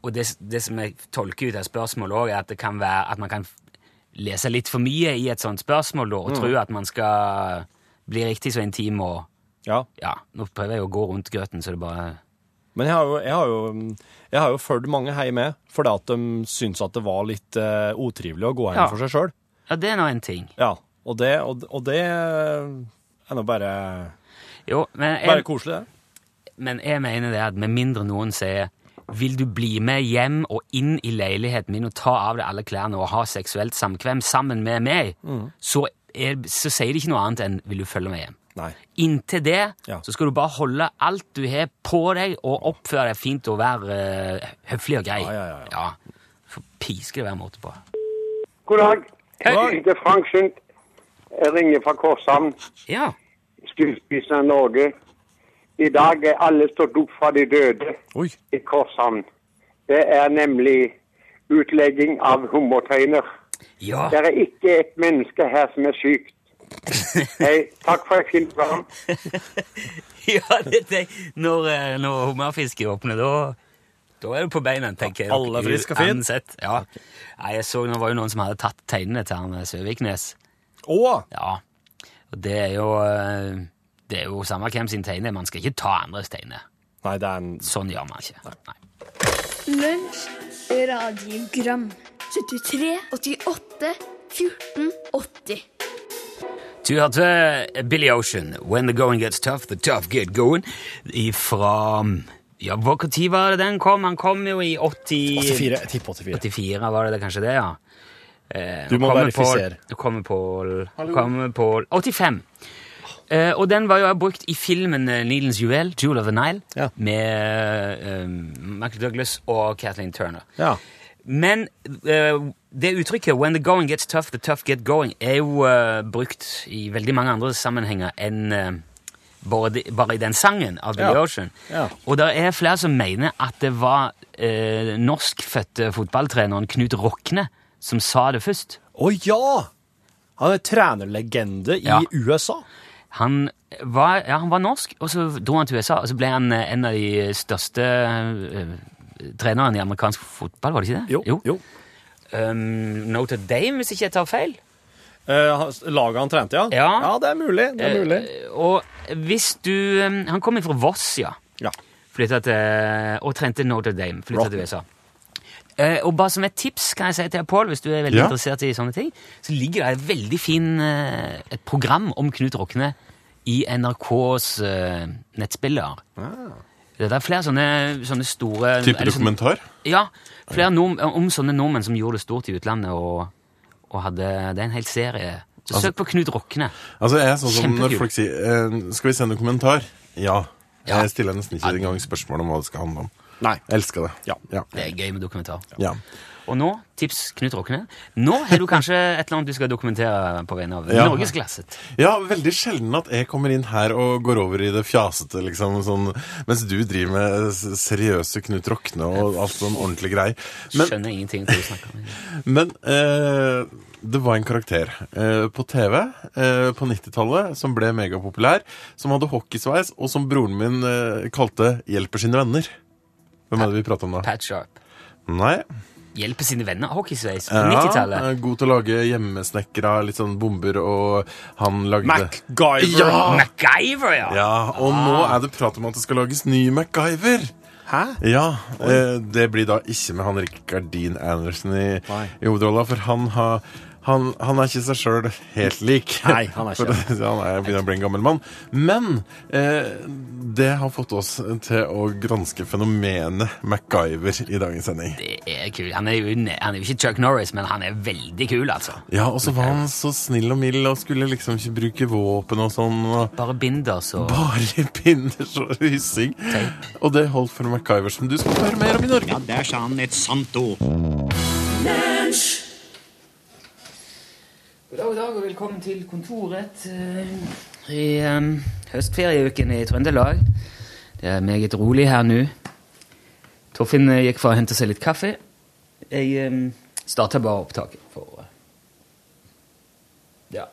Og det, det som jeg tolker ut av spørsmålet òg, er at det kan være at man kan lese litt for mye i et sånt spørsmål da, og tro at man skal bli riktig så intim og
Ja.
Ja, nå prøver jeg å gå rundt grøten, så det bare
Men jeg har jo, jeg har jo, jeg har jo fulgt mange hjem med, fordi at de syns at det var litt uh, utrivelig å gå hjem
Ja.
for seg sjøl.
Ja, det er nå en ting.
Ja. Og det, og, og det er nå bare,
Jo, men
bare koselig, det.
men jeg mener det at med mindre noen sier vil du bli med hjem og inn i leiligheten min og ta av deg alle klærne og ha seksuelt samkvem sammen med meg, så, er, så sier det ikke noe annet enn 'vil du følge meg hjem'?
Nei.
Inntil det
Ja.
så skal du bare holde alt du har på deg, og oppføre deg fint og være uh, høflig og grei.
Ja, ja, ja, ja.
For piske det være måte på.
God dag.
Hei.
Det er Frank Sundt. Jeg ringer fra Korshavn,
Ja.
skuespisseren av Norge. I dag er alle stått opp fra de døde
Oi.
i Korshavn. Det er nemlig utlegging av hummerteiner.
Ja.
Det er ikke et menneske her som er sykt. Hei, takk for et fint program.
ja det, det, når, eh, når hummerfisket åpner, da, da er du på beina, tenker jeg.
Alle friske og
fine? Ja. Nei, jeg så det var jo noen som hadde tatt tegnene til han eh, Søviknes.
Å!
Ja. Og det er jo eh, Det er jo samme hvem sin tegne er. Man skal ikke ta andres tegne.
Nei, det er en
Sånn gjør man ikke. Nei.
Lunsj, radiogram 73, 88, 14, 80
Du hørte Billy Ocean, When the Going Gets Tough, The Tough Get Going, ifra Ja, tid var det den kom? Han kom jo i 80...
84. Jeg tipper 84.
84 var det, det kanskje det, ja. Eh,
Du må
kommer
verifisere.
Nå kommer Pål Pål 85. Eh, og den var jo brukt i filmen eh, Needles Juvel, Jewel of the Nile,
Ja.
med eh, Michael Douglas og Kathleen Turner.
Ja.
Men eh, det uttrykket 'when the going gets tough, the tough get going' er jo eh, brukt i veldig mange andre sammenhenger enn eh, bare, bare i den sangen av Billy
Ja.
Ocean.
Ja.
Og det er flere som mener at det var eh, norskfødte fotballtreneren Knut Rokne som sa det først.
Å ja! Han er trenerlegende i
Ja.
USA.
Han var, ja, han var norsk, og så dro han til USA, og så ble han eh, en av de største eh, trenerne i amerikansk fotball, var det ikke det?
Jo. jo.
Um, Notre Dame, hvis ikke jeg tar feil.
Eh, han- laget han trente, ja?
Ja.
ja det er mulig. Det er mulig.
Eh, og hvis du um, Han kom fra Voss, ja.
Ja.
Flytta til, og trente Notre Dame. Flytta til USA. Eh, og bare som et tips kan jeg si til Pål, hvis du er veldig
Ja.
interessert i sånne ting, så ligger det et veldig fin eh, et program om Knut Rokne i NRKs eh, nettspiller. Det er flere sånne, sånne store
Type
dokumentar? sånne- Ja, flere nordm- om sånne nordmenn som gjorde det stort i utlandet, og, og hadde Det er en hel serie. Så
Altså-
søk på Knut Rokne.
Altså, jeg er sånn som når folk sier eh, 'Skal vi sende en kommentar? Ja.
Ja.
Jeg stiller nesten ikke engang spørsmål om hva det skal handle om.
Nei.
Jeg elsker det.
Ja.
Ja.
Det er gøy med dokumentar.
ja.
Og nå, tips Knut Råkne, Nå har du kanskje et eller annet du skal dokumentere på vegne av
Ja.
Norgesglasset.
Ja, veldig sjelden at jeg kommer inn her og går over i det fjasete, liksom, sånn, mens du driver med seriøse Knut Råkne og alt sånn ordentlig grei. Men,
Skjønner ingenting til du snakker om.
men eh, det var en karakter eh, på TV eh, på 90-tallet som ble megapopulær, som hadde hockeysveis, og som broren min eh, kalte 'Hjelper sine venner'. Hvem er det vi prater om da?
Pat Sharp.
Nei.
Hjelpe sine venner. Hockeysveis på
Ja,
90-tallet.
eh, god til å lage hjemmesnekra litt sånn bomber, og han lagde
MacGyver.
Ja!
MacGyver, ja!
Ja, og nå er det prat om at det skal lages ny MacGyver.
Hæ?
Ja, eh, det blir da ikke med han Rikard Dean Anderson i,
Nei.
i hovedrolla, for han har han, han er ikke seg sjøl helt lik.
Nei, han er ikke
For han er begynner å bli en gammel mann. Men eh, det har fått oss til å granske fenomenet MacGyver i dagens sending.
Det er kul. Han er, jo, han er jo ikke Chuck Norris, men han er veldig kul, altså.
Ja, og så var han så snill og mild og skulle liksom ikke bruke våpen og sånn. Og
Bare binders og
bare binders og hyssing. Og det holdt for MacGyver, som du skal høre mer om i Norge.
Ja, der sa han et sant ord.
God dag, god dag, og velkommen til kontoret eh, i høstferieuken i Trøndelag. Det er meget rolig her nå. Torfinn eh, gikk for å hente seg litt kaffe. Jeg um, starta bare opptaket for eh, Ja.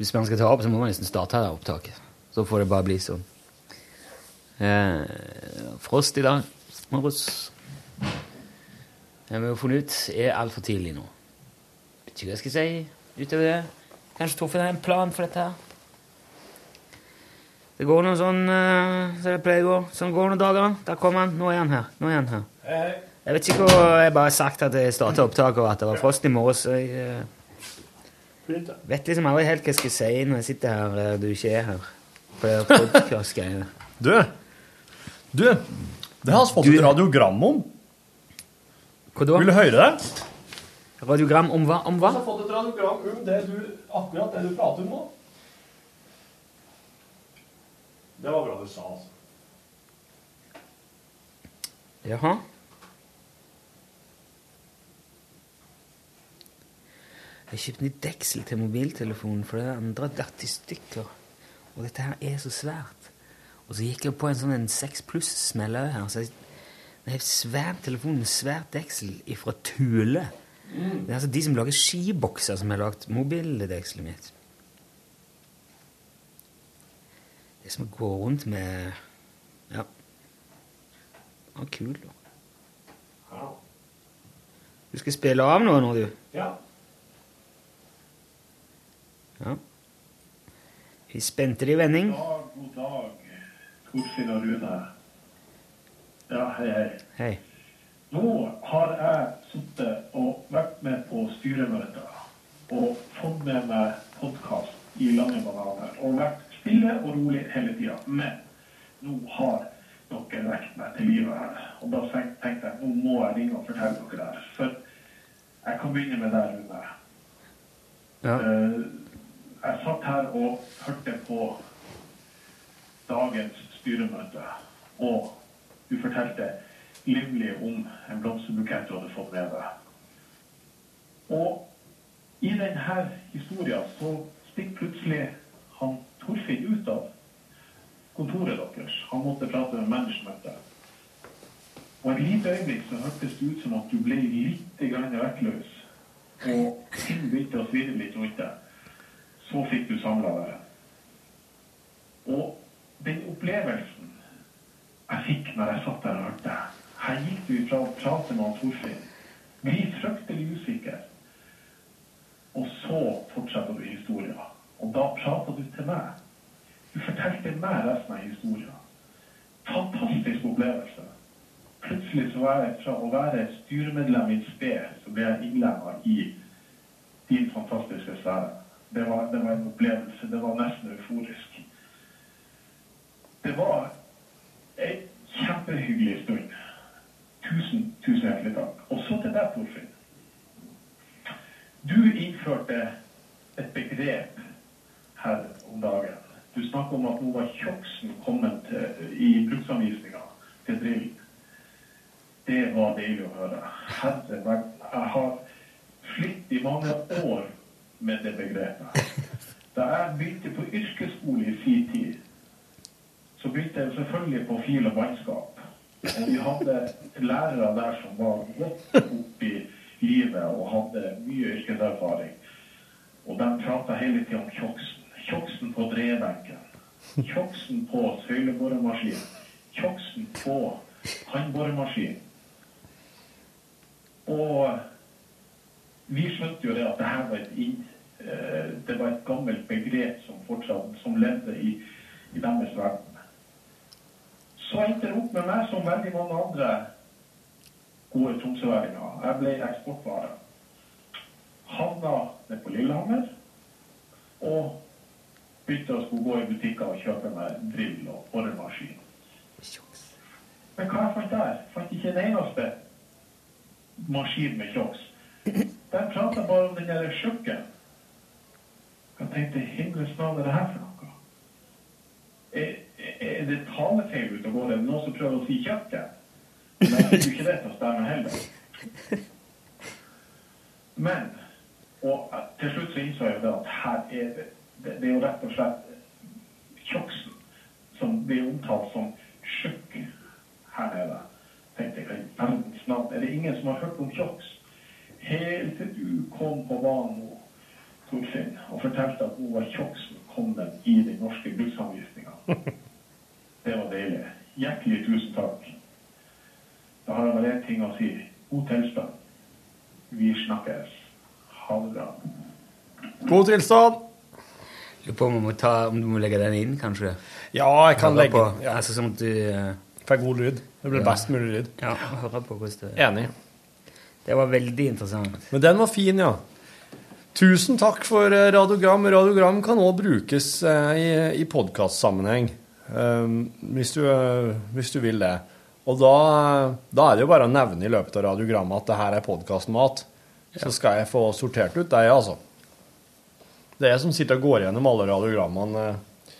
Hvis man skal ta opp, så må man nesten starte opptaket. Så får det bare bli sånn. Frost i dag morges. Det har jo funnet ut er altfor tidlig nå. Vet ikke hva jeg skal si utover det. Kanskje Torfinn har en plan for dette her. Det går noen sånn uh, som det pleier å gå. Sånn går noen dager. Der kom han. Nå er han her. Nå er han her. Jeg vet ikke hva Jeg bare har sagt at jeg starta opptaket, og at det var frost i morges. så jeg uh, vet liksom aldri helt hva jeg skal si når jeg sitter her og du ikke er her. På det podcast-greiene.
Du, du, det har vi fått et radiogram om.
Hva da?
Vil du høre det?
Radiogram om hva? Om hva?
Jeg har fått et radiogram om det du, akkurat det du prater om nå. Det var bra du sa, altså.
Jaha. Jeg kjøpte nytt deksel til mobiltelefonen, for det andre datt i stykker. Og dette her er så svært. Og så gikk jeg på en sånn en 6 pluss-smell her. Så jeg, det er en svær telefon med svært deksel ifra Thule. Det er altså de som lager skibokser, som har lagd mobildekselet mitt. Det er som å gå rundt med Ja. Det var kul, da. Du skal spille av noe nå, du?
Ja.
Ja. Vi spente det i vending.
God dag, god dag, Torfinn og Rune. Ja, hei, hei.
Hei.
Nå har jeg sittet og vært med på styremøter og fått med meg podkast i lange bananer og vært stille og rolig hele tida. Men nå har dere vekt meg til live her. Og da tenkte jeg nå må jeg ringe og fortelle dere det. For jeg kan begynne med deg, Rune.
Ja.
Eh, jeg satt her og hørte på dagens styremøte, og du fortalte livlig om en blomsterbukett du hadde fått med deg. Og i denne historien så stikker plutselig han Torfinn ut av kontoret deres. Han måtte prate med managementet. Og et lite øyeblikk så hørtes det ut som at du ble litt vektløs. Og ting begynte å svirre litt rundt deg. Så fikk du samla deg. Og den opplevelsen jeg fikk når jeg satt der og hørte Her gikk du ifra å prate med han Torfinn, bli fryktelig usikker, og så fortsetter du historien. Og da prater du til meg. Du fortalte meg resten av historien. Fantastisk opplevelse. Plutselig så var jeg fra å være styremedlem i et sted, så ble jeg innlemma i din fantastiske sfære. Det var, det var en opplevelse. Det var nesten euforisk. Det var en kjempehyggelig stund. Tusen, tusen hjertelig takk. Og så til deg, Torfinn. Du innførte et begrep her om dagen. Du snakker om at nå var kjoksen kommet i bruksanvisninga til drill. Det var deilig å høre. Herre verden. Jeg har slitt i mange år med det begrepet. Da jeg begynte på yrkesskole i sin tid, så begynte jeg selvfølgelig på fil og bannskap. Vi hadde lærere der som var godt oppi i livet og hadde mye yrkeserfaring. Og de prata hele tida om kjoksen. Kjoksen på drebenken. Kjoksen på søyleboremaskinen. Kjoksen på håndboremaskin. Og vi skjønte jo det at det her var et, inn, eh, det var et gammelt begrep som fortsatt som levde i, i deres verden. Så endte det opp med meg som veldig mange andre gode tromsøværinger. Jeg ble eksportvare. Havna ned på Lillehammer og begynte å skulle gå i butikker og kjøpe meg drill og boremaskin. Men hva jeg fant der? Jeg fant ikke en eneste maskin med kjoks. Der prata bare om den der sjukken. Jeg tenkte himmelens navn, er det her for noe? Er det talefeil ute og går? Er det noen som prøver å si kjøkken? Men jeg tror ikke det til å stemme heller. Men Og til slutt så innså jeg jo det at her er det Det, er jo rett og slett kjoksen som blir omtalt som tjukk her nede. tenkte jeg, verdens navn, er det ingen som har hørt om Kjoks? Helt til du kom på banen, Torfinn, og fortalte at hun var kom den i den norske bruksanvisninga. Det var deilig. Hjertelig tusen takk. Da har jeg bare én ting å si. God tilstand. Vi snakkes. Ha det bra.
God tilstand.
Lurer på om du må, ta, om du må legge den inn, kanskje?
Ja, jeg kan
Høre
legge
på,
den, ja.
Altså sånn at du eh,
Får god lyd. Det blir
Ja.
best mulig lyd.
Ja, høre på hvordan det
Enig.
Det var veldig interessant.
Men den var fin, ja. Tusen takk for eh, radiogram. Radiogram kan òg brukes uh, i, i podkastsammenheng, hvis, du, eh, hvis du vil det. Og da, da er det jo bare å nevne i løpet av radiogrammet at det her er podkastmat. Så skal jeg få sortert ut deg, altså. Det er jeg som sitter og går gjennom alle radiogrammene eh,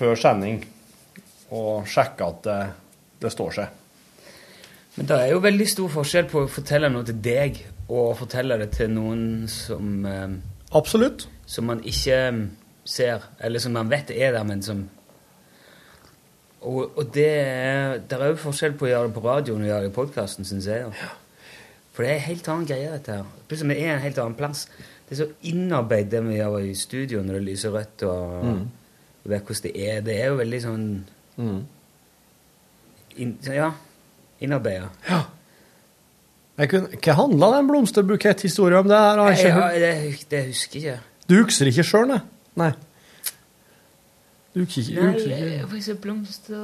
før sending og sjekker at det, det står seg.
Men det er jo veldig stor forskjell på å fortelle noe til deg og å fortelle det til noen som eh,
Absolutt.
Som man ikke ser, eller som man vet er der, men som Og, og det er Det er jo forskjell på å gjøre det på radioen og gjøre det i podkasten, syns jeg. Ja. For det er en helt annen greie, dette her. Plutselig er det en helt annen plass. Det er så innarbeidet det vi gjør i studio når det lyser rødt, og
Mm.
og vet hvordan det er. Det er jo veldig sånn inn, Ja. Innarbeida.
Jeg kunne, hva handla den blomsterbuketthistorien om? Det her Jeg, jeg jeg,
Ja, det, det husker jeg ikke.
Du husker ikke sjøl, nei? Nei. Du kikker, ikke, du
Nei,
husker
jeg
ikke.
får blomster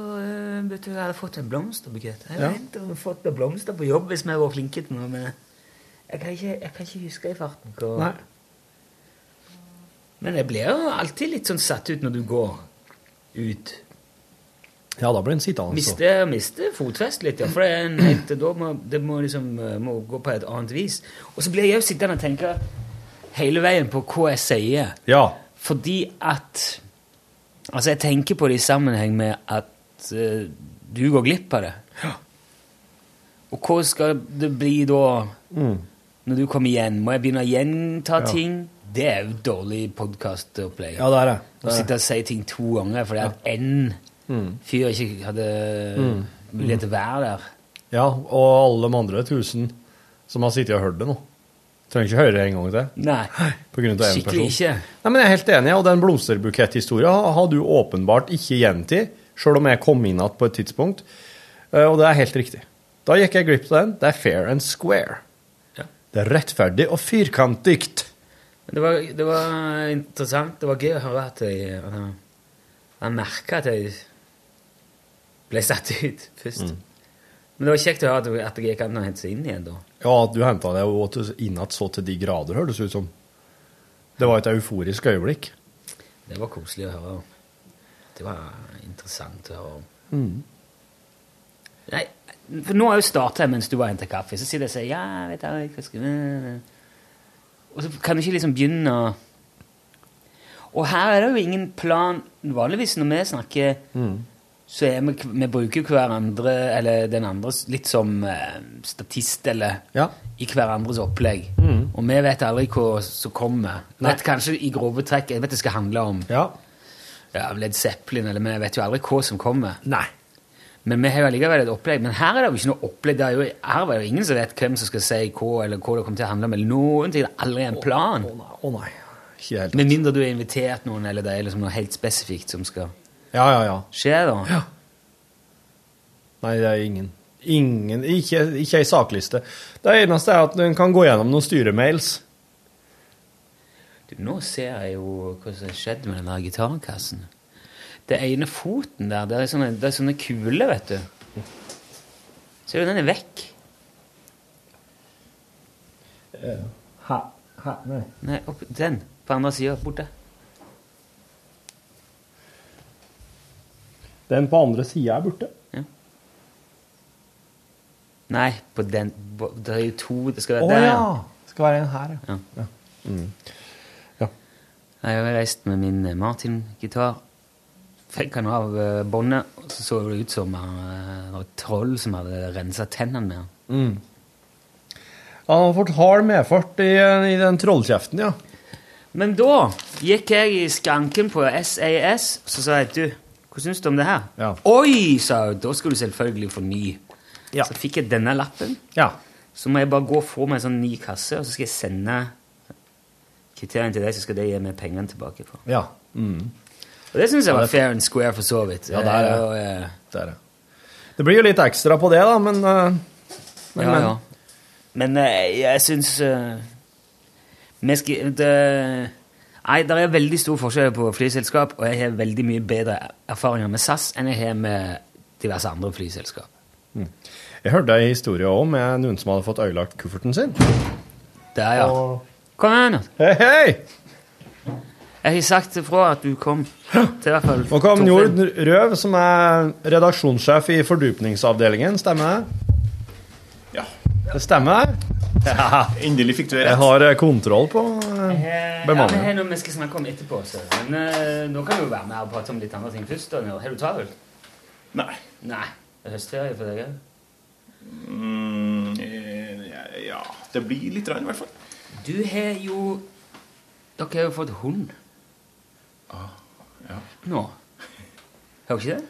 vet Jeg hadde fått en blomsterbukett. Jeg
Ja.
om jeg hadde fått noen blomster på jobb hvis vi var flinke til noe, men jeg kan ikke, jeg kan ikke huske i farten. hva-
Nei.
Men jeg blir jo alltid litt sånn satt ut når du går ut.
Ja, da blir en sittende. så.
Mister, mister fotfest litt, ja. For det, er en helt, da må, det må liksom må gå på et annet vis. Og så blir jeg jo sittende og tenke hele veien på hva jeg sier.
Ja.
Fordi at Altså, jeg tenker på det i sammenheng med at uh, du går glipp av det. Ja. Og hva skal det bli da,
Mm.
når du kommer igjen? Må jeg begynne å gjenta
Ja.
ting? Det er jo dårlig podkastopplegg.
Ja, det er det.
Å
det,
sitte og si ting to ganger fordi at en
Mm.
fyr ikke hadde
Mm.
mulighet til å være der.
Ja, og alle de andre tusen som har sittet og hørt det nå. Trenger ikke høre det en gang til.
Nei, skikkelig ikke.
Nei, men Jeg er helt enig, og den blomsterbukett-historien har- har du åpenbart ikke gjentatt, sjøl om jeg kom inn igjen på et tidspunkt. Eh, Og det er helt riktig. Da gikk jeg glipp av den. Det er fair and square.
Ja.
Det er rettferdig og firkantig.
Det var, det var interessant. Det var gøy å høre at jeg at Jeg merka at jeg ble satt ut først.
Mm.
Men det var kjekt å høre at, det gikk an å hente seg inn igjen da.
Ja, at du henta deg og inn igjen så til de grader, hørtes ut som. Det var et euforisk øyeblikk.
Det var koselig å høre. Det var interessant å høre.
Mm.
Nei, for nå har jeg jo starta mens du var og henta kaffe. Så sitter jeg og sier ja, vet jeg, hva skal vi Og så kan du ikke liksom begynne å Og her er det jo ingen plan Vanligvis når vi snakker,
Mm.
Så er vi, vi bruker hverandre, eller den andre, litt som eh, statist, eller
Ja.
i hverandres opplegg.
Mm.
Og vi vet aldri hva som kommer. Vi
Nei.
vet kanskje i grove trekk Jeg vet det skal handle om
Ja.
ja, Led Zeppelin, eller vi vet jo aldri hva som kommer.
Nei.
Men vi har jo allikevel et opplegg. Men her er det jo ikke noe opplegg. Er jo, her er det jo ingen som vet hvem som skal si hva, eller hva det kommer til å handle om. Eller noen ting. Det er aldri en plan.
Å nei. Ikke helt.
Med mindre du har invitert noen, eller det er liksom noe helt spesifikt som skal
Ja, ja, ja.
Skjer da.
Nei, det er ingen. Ingen, ikke, ikke ei sakliste. Det eneste er at en kan gå gjennom noen styremails.
Du, nå ser jeg jo hva som skjedde med den der gitarkassen. Det ene foten der, det er sånne, det er sånne kuler, vet du. Ser du, den er vekk.
Ha, ha, nei.
Nei, opp, den. På andre sida. Borte.
Den på andre sida er borte.
Nei, på den på, Det er jo to Det skal
være
være der,
ja! Skal være en her,
ja.
ja. Mm.
Jeg har reist med min eh, Martin-gitar. Fikk han av uh, båndet, og så så det ut som uh, et troll som hadde rensa tennene med han.
Mm. Han har fått hard medfart i, i den trollkjeften, ja.
Men da gikk jeg i skranken på SAS, og så sa jeg du, hva syns du om det her?
Ja.
Oi, sa hun, da skal du selvfølgelig få ny. Så fikk jeg denne lappen.
Ja.
Så må jeg bare gå og få meg en sånn ny kasse, og så skal jeg sende kriteriene til deg, så skal de gi meg pengene tilbake. på.
Ja. Mm.
Og det syns jeg
Ja,
var
det-
fair and square, for så vidt.
Ja, det er det.
Og, eh,
Det er det. Det blir jo litt ekstra på det, da, men, uh... men,
ja, ja. Men uh, jeg syns uh... vi skal det, Nei, det er veldig stor forskjell på flyselskap, og jeg har veldig mye bedre erfaringer med SAS enn jeg har med diverse andre flyselskap.
Jeg hørte en historie òg med noen som hadde fått ødelagt kufferten sin.
Der, ja.
Og-
Kom igjen.
Hei, hei!
Jeg har sagt ifra at du kom til hvert fall
Og kom. Njord Røv, som er redaksjonssjef i fordupningsavdelingen, stemmer det?
Ja.
Det stemmer? Ja.
Endelig fikk du rett.
Jeg har eh, kontroll på eh,
Ja, vi har noe vi skal snakke om etterpå, så. men uh, nå kan du jo være med og prate om litt andre ting først. da, Har du travelt?
Nei.
Nei. Det er høstferie for deg òg?
Mm, eh, ja, ja, det blir litt, rann, i hvert fall.
Du har jo Dere har jo fått hund Ah,
Ja.
nå. Har dere ikke det?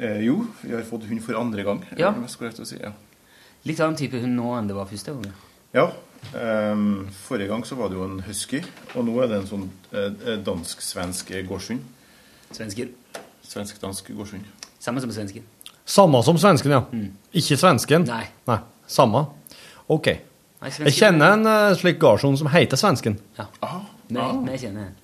Eh, jo, vi har fått hund for andre gang.
Ja.
si, ja.
Litt annen type hund nå enn det var første gang.
Ja. Ehm, forrige gang så var det jo en husky, og nå er det en sånn eh, dansk-svensk gårdshund.
Svensker.
Svensk-dansk gårdshund.
Samme som svensken.
Samme som svensken, ja. Ikke svensken?
Nei.
Nei. Samme. Ok.
Nei, svensken-
Jeg kjenner en eh, slik gardsjon som heter svensken.
Ja.
Aha. Ah.
vi kjenner en.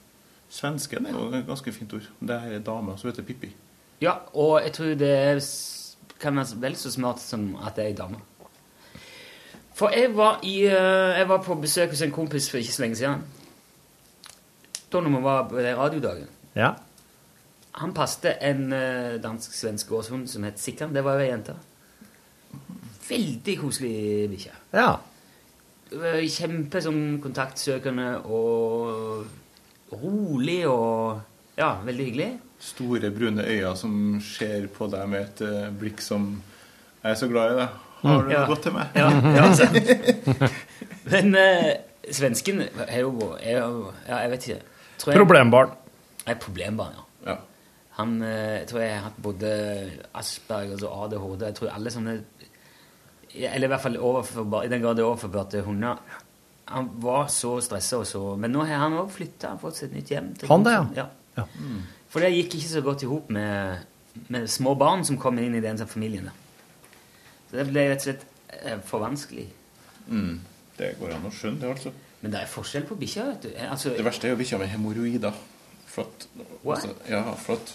Svensken er jo et ganske fint ord. Det er ei dame som heter Pippi.
Ja, og jeg tror det kan være vel så smart som at det er ei dame. For jeg var, i, eh, jeg var på besøk hos en kompis for ikke så lenge siden. Da når vi var på den radiodagen.
Ja.
Han passet en eh, dansk-svensk gårdshund som het Sikkan. Det var jo ei jente. Veldig koselig bikkje.
Ja.
Eh, Kjempe sånn kontaktsøkende og rolig og ja, veldig hyggelig.
Store, brune øyne som ser på deg med et blikk som Jeg er så glad i deg. Har du
Mm. Ja.
det godt til meg?
Ja, ja sant. Men eh, svensken er jo, er jo Ja, jeg vet ikke. Tror jeg-
Problembarn.
Er problembarn, ja.
Ja.
Han eh, jeg tror jeg har hatt både Asperger og ADHD. Jeg tror alle sånne Eller i hvert fall overfor, i den grad det er overførbart til hunder. Han var så stressa og så Men nå har han òg flytta, fått seg et nytt hjem. til
Han det,
ja.
ja. Ja.
For det gikk ikke så godt i hop med, med små barn som kom inn i den familien. Så det ble rett og slett eh, for vanskelig.
Mm. Det går an å skjønne, det, altså.
Men det er forskjell på bikkjer, vet du. Altså,
Det verste er jo bikkja med hemoroider. For at, altså, ja, for at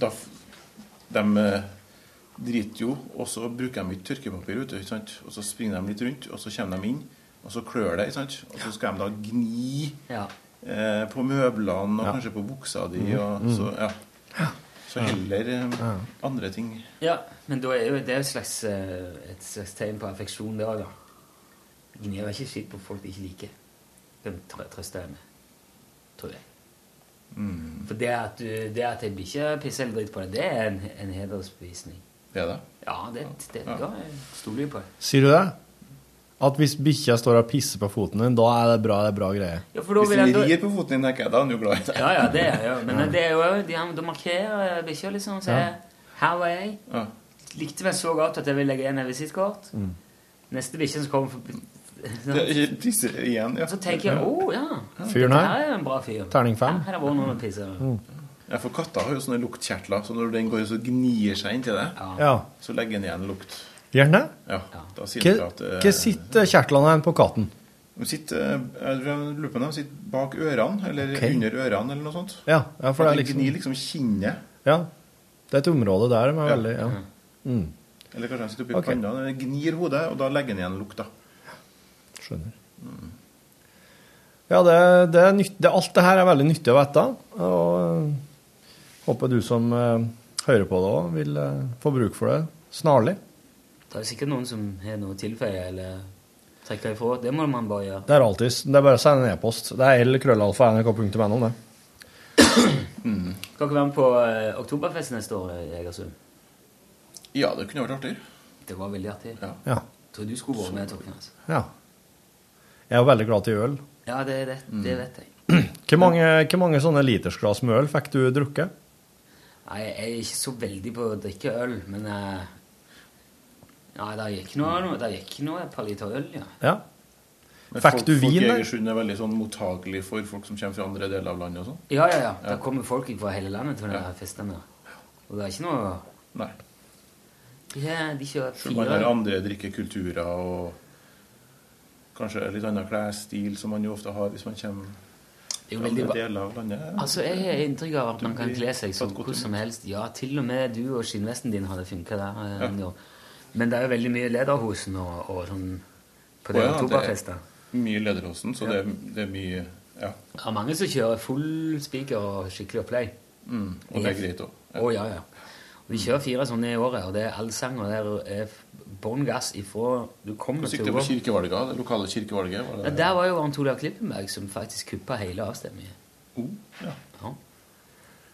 da, de eh, driter jo, og så bruker de ikke tørkepapir, ute, ikke sant? og så springer de litt rundt, og så kommer de inn, og så klør det, ikke sant? og så skal de da gni
Ja.
eh, på møblene og
Ja.
kanskje på buksa di,
Mhm.
og
mm.
så, ja. Så heller eh, andre ting.
Ja, men da er jo, det et slags, eh, et slags tegn på affeksjon, det òg, da. Gnir ikke skitt på folk de ikke liker. Den trø- trøster jeg med. Tror jeg.
Mm.
For det at, du, det at jeg blir ikke pissa eller dritt på deg, det er en, en hedersbevisning.
Det er det?
Ja, det, det ja. jeg stoler jeg på.
Sier du det? At hvis bikkja står og pisser på foten din, da er det bra, det er bra greier?
Ja, for da
Hvis
den da-
rir på foten din, tenker jeg, da er han jo glad i deg.
Ja, ja, det er jo Men
Ja.
det er jo de, de markerer bikkja liksom sier
Ja.
'Her var jeg'.
Ja.
Likte meg så godt at jeg vil legge igjen et visittkort.
Mm.
Neste bikkje som kommer forbi
Det igjen, ja.
Så tenker jeg 'Å, ja'.
Fyren her?
Er en bra fyr.
Terning fem.
Her har vært noen pisser. Mm.
Ja, for katter har jo sånne luktkjertler, så når den går så gnir seg inntil det,
Ja.
så legger den igjen lukt.
Gjerne?
Ja, da sier den
Hva
at eh,
hva sitter kjertlene igjen på katten?
De sitter, eh, jeg lurer på om de sitter bak ørene, eller
okay.
under ørene, eller noe sånt.
Ja, ja for det er
de
liksom
gnir liksom kinnet.
Ja. Det er et område der de er
Ja.
veldig Ja. Mm.
Eller kanskje han sitter oppi
okay.
panna, den gnir hodet, og da legger han igjen lukta. Skjønner.
Skjønner. Ja, det, det er nytt, det, alt det her er veldig nyttig å vite. Og øh, håper du som øh, hører på det òg, vil øh, få bruk for det snarlig.
Det er sikkert noen som har noe å tilføye eller trekke ifra. Det må man bare gjøre.
Det er alltid Det er bare å sende en e-post. Det er l-krøllalfa.nrk.no, det.
Skal dere være med på eh, Oktoberfest neste år i Egersund?
Ja, det kunne vært artig.
Det var veldig artig.
Ja.
Tror du skulle vært med, Torfinn. Altså.
Ja. Jeg er jo veldig glad til øl.
Ja, det, det, det vet jeg.
Hvor mange, hvor mange sånne litersglass med øl fikk du drukket?
Nei, jeg er ikke så veldig på å drikke øl, men eh, Ja, det gikk noe, det gikk noe et par liter øl, ja.
Ja.
Men
Fikk
folk,
du
folk
vin,
i? Egersund er veldig sånn mottagelig for folk som kommer fra andre deler av landet og sånn.
Ja, ja, ja. Der kommer folk fra hele landet til denne festen. Og det er ikke noe
Nei.
Er- de kjører
Selv om man har
fire
andre drikkekulturer og kanskje litt annen klesstil, som man jo ofte har hvis man kommer
Det er jo veldig. Altså, Jeg har inntrykk av at man kan kle seg som hvor som helst. Ja, til og med du og skinnvesten din hadde funka der. eh,
Ja.
Men det er jo veldig mye lederhosen og, og sånn på
den
det
ja, er mye lederhosen, så
Ja.
det, er, det er mye Ja.
Det er mange som kjører full spiker og skikkelig opplegg.
Mm, og det er greit òg.
Å, ja, ja. Og de kjører fire sånne i året, og det er allsang, og det er bånn gass ifra du kommer til
Hvordan gikk
det på
kirkevalget, det lokale kirkevalget? Var det,
der var jo Arnt Olav Klippenberg som faktisk kuppa hele avstemningen.
Oh, ja.
Ja.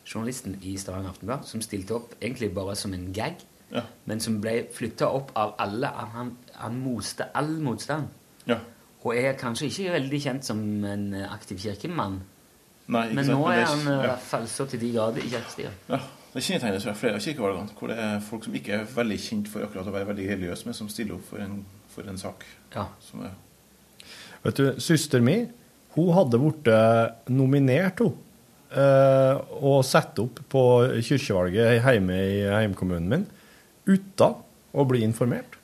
Journalisten i Stavanger Aftenblad som stilte opp egentlig bare som en gag,
Ja.
men som ble flytta opp av alle. Han, han moste all motstand.
Ja.
Og er kanskje ikke veldig kjent som en aktiv kirkemann,
Nei, ikke
men
sant,
nå er han i hvert fall så til de grader i kirkestyret.
Ja, Det kjennetegnes fra flere av kirkevalgene, hvor det er folk som ikke er veldig kjent for akkurat å være veldig religiøse, men som stiller opp for en, for en sak.
Ja.
Som er,
Vet du, søster mi, hun hadde blitt nominert, hun. eh, og satt opp på kirkevalget hjemme i heimkommunen min uten å bli informert.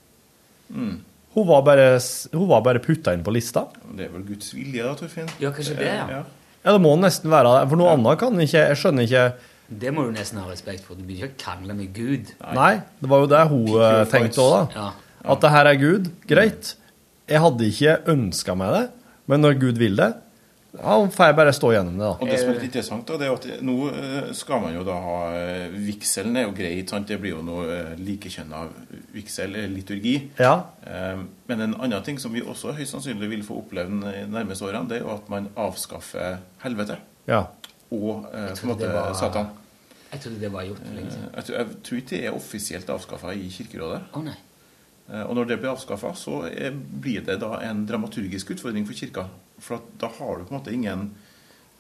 mm,
Hun var bare, hun var bare putta inn på lista.
det er vel Guds vilje, da, Torfinn?
Ja, kanskje det, ja.
ja.
Ja, det må nesten være det. For noe annet kan ikke Jeg skjønner ikke
Det må du nesten ha respekt for. Du begynner ikke å krangle med Gud.
Nei, det var jo det hun eh, tenkte òg, da.
Ja.
At det her er Gud. Greit. Jeg hadde ikke ønska meg det, men når Gud vil det, ja, får jeg bare stå gjennom det,
Og det som er litt interessant, da, det er at nå eh, skal man jo da ha eh, Vigselen er jo greit, sant? det blir jo noe eh, likekjønna vigsel, eh, liturgi.
Ja.
Eh, Men en annen ting som vi også høyst sannsynlig vil få oppleve de nærmeste årene, det er jo at man avskaffer helvete
Ja.
og eh, på en måte
var-
Satan.
Jeg trodde det var gjort for lenge siden.
Eh, Jeg tror, jeg tror ikke det er offisielt avskaffa i Kirkerådet.
Å nei.
Eh, Og når det blir avskaffa, så blir det da en dramaturgisk utfordring for kirka. For at da har du på en måte ingen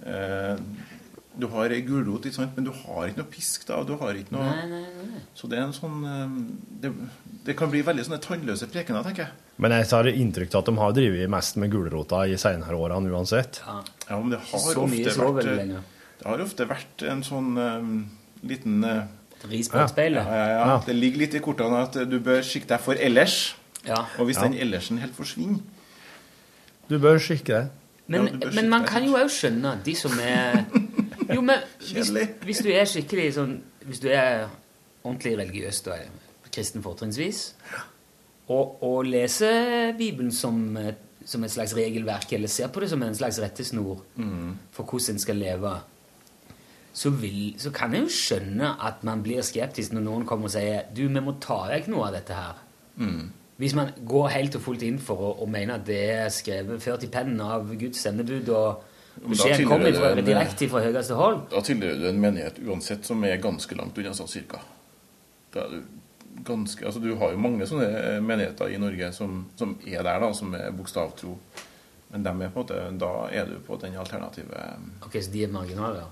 eh, Du har ei gulrot, ikke sant? men du har ikke noe pisk da. Du har ikke noe
Nei, nei, nei.
Så det er en sånn eh, det, det kan bli veldig sånne tannløse prekener, tenker jeg.
Men jeg har inntrykk av at de har drevet mest med gulrota i senere årene uansett.
Ja.
Ja, men det har
Så mye
ofte
så
vært. Det har ofte vært en sånn eh, liten eh,
Ris på et speil,
ja, ja, ja.
Ja.
Det ligger litt i kortene at du bør skikke deg for ellers.
Ja.
Og hvis
Ja.
den ellersen helt forsvinner
Du bør skikke deg.
Men,
Ja,
men man
skikke
kan jo òg skjønne de som er Jo, men hvis, hvis du er skikkelig sånn Hvis du er ordentlig religiøs, da kristen fortrinnsvis, og, og leser Bibelen som, som et slags regelverk, eller ser på det som en slags rettesnor for hvordan en skal leve, så, vil, så kan jeg jo skjønne at man blir skeptisk når noen kommer og sier du, vi må ta vekk noe av dette her. Hvis man går helt og fullt inn for å, og mener at det er skrevet ført i pennen av Guds sendebud, og beskjeden kommer fra, direkte fra høyeste hold
Da tilhører du en menighet uansett som er ganske langt unna sånn cirka. Da er du ganske Altså, du har jo mange sånne eh, menigheter i Norge som, som er der, da, som er bokstavtro. Men dem er på en måte Da er du på den alternative eh,
Ok, så de er marginale.
Ja.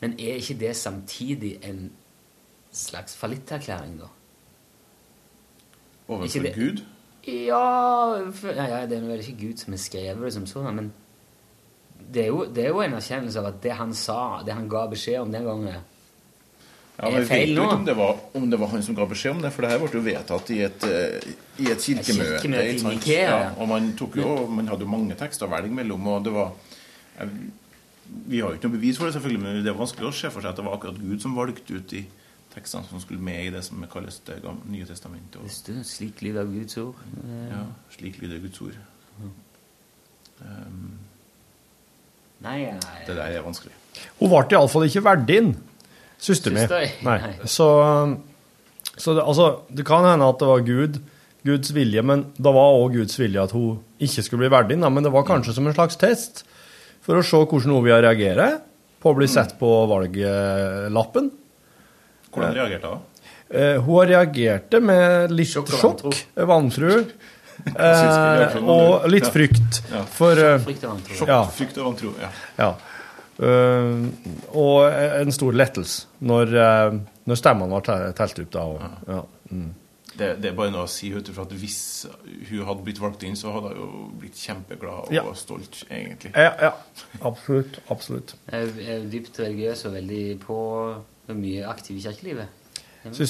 Men er ikke det samtidig en slags fallitterklæring, da?
Overfor
det-
Gud.
Ja, for, ja, ja, det er vel ikke Gud som har skrevet det som sånn, men det er, jo, det er jo en erkjennelse av at det han sa, det han ga beskjed om den gangen
Ja, men
er
Vi vet
feil nå.
om det, var, om det var han som ga beskjed om det, for det her ble jo vedtatt i et, eh, i et kirkemøte.
kirkemøte i? Nikea,
Ja,
ja.
og man, jo, man hadde jo mange tekster å velge mellom, og det var jeg, Vi har jo ikke noe bevis for det, selvfølgelig, men det er vanskelig å se for seg at det var akkurat Gud som valgte ut de tekstene som skulle med i det som kalles Det gamle- nye testamentet. Og,
Det slik lyder Guds ord
ja, slik lyder Guds ord. Um,
Nei, nei,
det der er vanskelig.
Hun ble iallfall ikke verdien, søster mi. Så, så det, altså, det kan hende at det var Gud, Guds vilje, men det var òg Guds vilje at hun ikke skulle bli verdien. Men det var kanskje som en slags test for å se hvordan hun reagerer reagere på å bli sett på valglappen.
Hvordan reagerte hun?
Eh, hun reagerte med litt
Sjokk vantro.
eh, og litt frykt.
Ja.
For eh,
og vantro.
Sjokk,
Ja.
frykt og vantro. Ja.
Ja. Uh, og en stor lettelse når, uh, når stemmene var telt opp. da. Og, ja. Mm.
Det, det er bare noe å si, ut for at hvis hun hadde blitt valgt inn, så hadde hun jo blitt kjempeglad og
Ja.
stolt, egentlig.
Ja, ja. Absolutt. Absolutt.
Jeg er- dypt religiøs og veldig på mye aktiv i kirkelivet.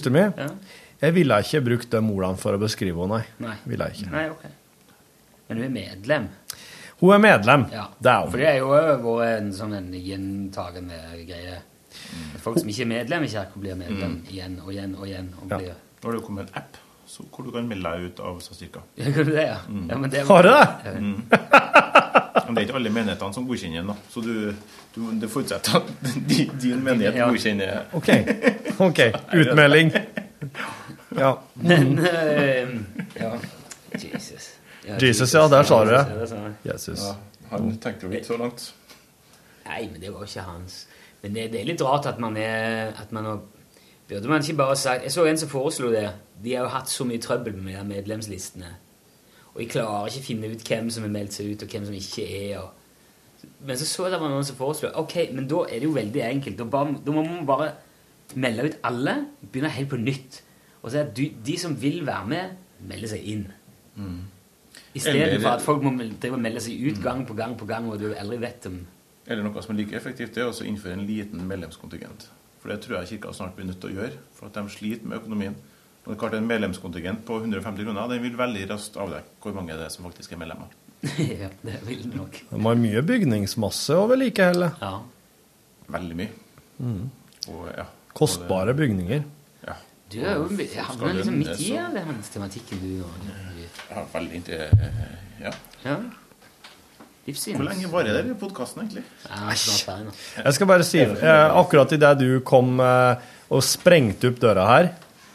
du mye?
Ja.
Jeg ville ikke brukt de ordene for å beskrive henne, nei.
Nei.
Ville jeg ikke.
Nei, ok. Men hun er medlem.
Hun er medlem.
Ja.
Det er hun.
For det er jo vært en sånn en gjentagende greie. Folk som ikke er medlem i kirka, blir medlem igjen og igjen og igjen. Og blir...
Nå har det jo kommet en app så, hvor du kan melde deg ut av statskirka.
Ja, kan du det, ja? Ja, men det
Har du det?
Mm. Men det er ikke alle menighetene som godkjenner den, da. Så du, du, det forutsetter at di- din menighet
Ja.
godkjenner
OK. ok, Utmelding. Ja.
Men uh, Ja. Jesus.
Jesus, ja, der sa du det.
Ja.
Jesus.
Ja, han tenkte jo ikke så langt.
Nei, men det var ikke hans. Men det, det er litt rart at man er at man har, Burde man ikke bare sagt Jeg så en som foreslo det. De har jo hatt så mye trøbbel med de medlemslistene. Og jeg klarer ikke å finne ut hvem som har meldt seg ut, og hvem som ikke er. Og... Men så så jeg det var noen som foreslo Ok, men da er det jo veldig enkelt. Da, bare, da må man bare melde ut alle, begynne helt på nytt. Og så er det de, som vil være med, melder seg inn. Istedenfor
for
at folk må melde seg ut gang på gang på gang, og du aldri vet om
Eller noe som er like effektivt, det er å innføre en liten medlemskontingent. For det tror jeg kirka snart blir nødt til å gjøre, for at de sliter med økonomien. Og det er klart En medlemskontingent på 150 kroner den vil veldig raskt avdekke hvor mange det er som faktisk er medlemmer.
Ja, det vil det nok.
De har mye bygningsmasse å vedlikeholde.
Ja.
Veldig mye.
Mm.
Og, ja.
Kostbare bygninger.
Ja.
Du er jo
Og
havner liksom midt i
så-
den tematikken du nå.
Ja, veldig inntil Ja.
Ja. Livssyn.
Hvor lenge varer det i podkasten, egentlig?
Ja.
Jeg skal bare si, eh, akkurat idet du kom eh, og sprengte opp døra her,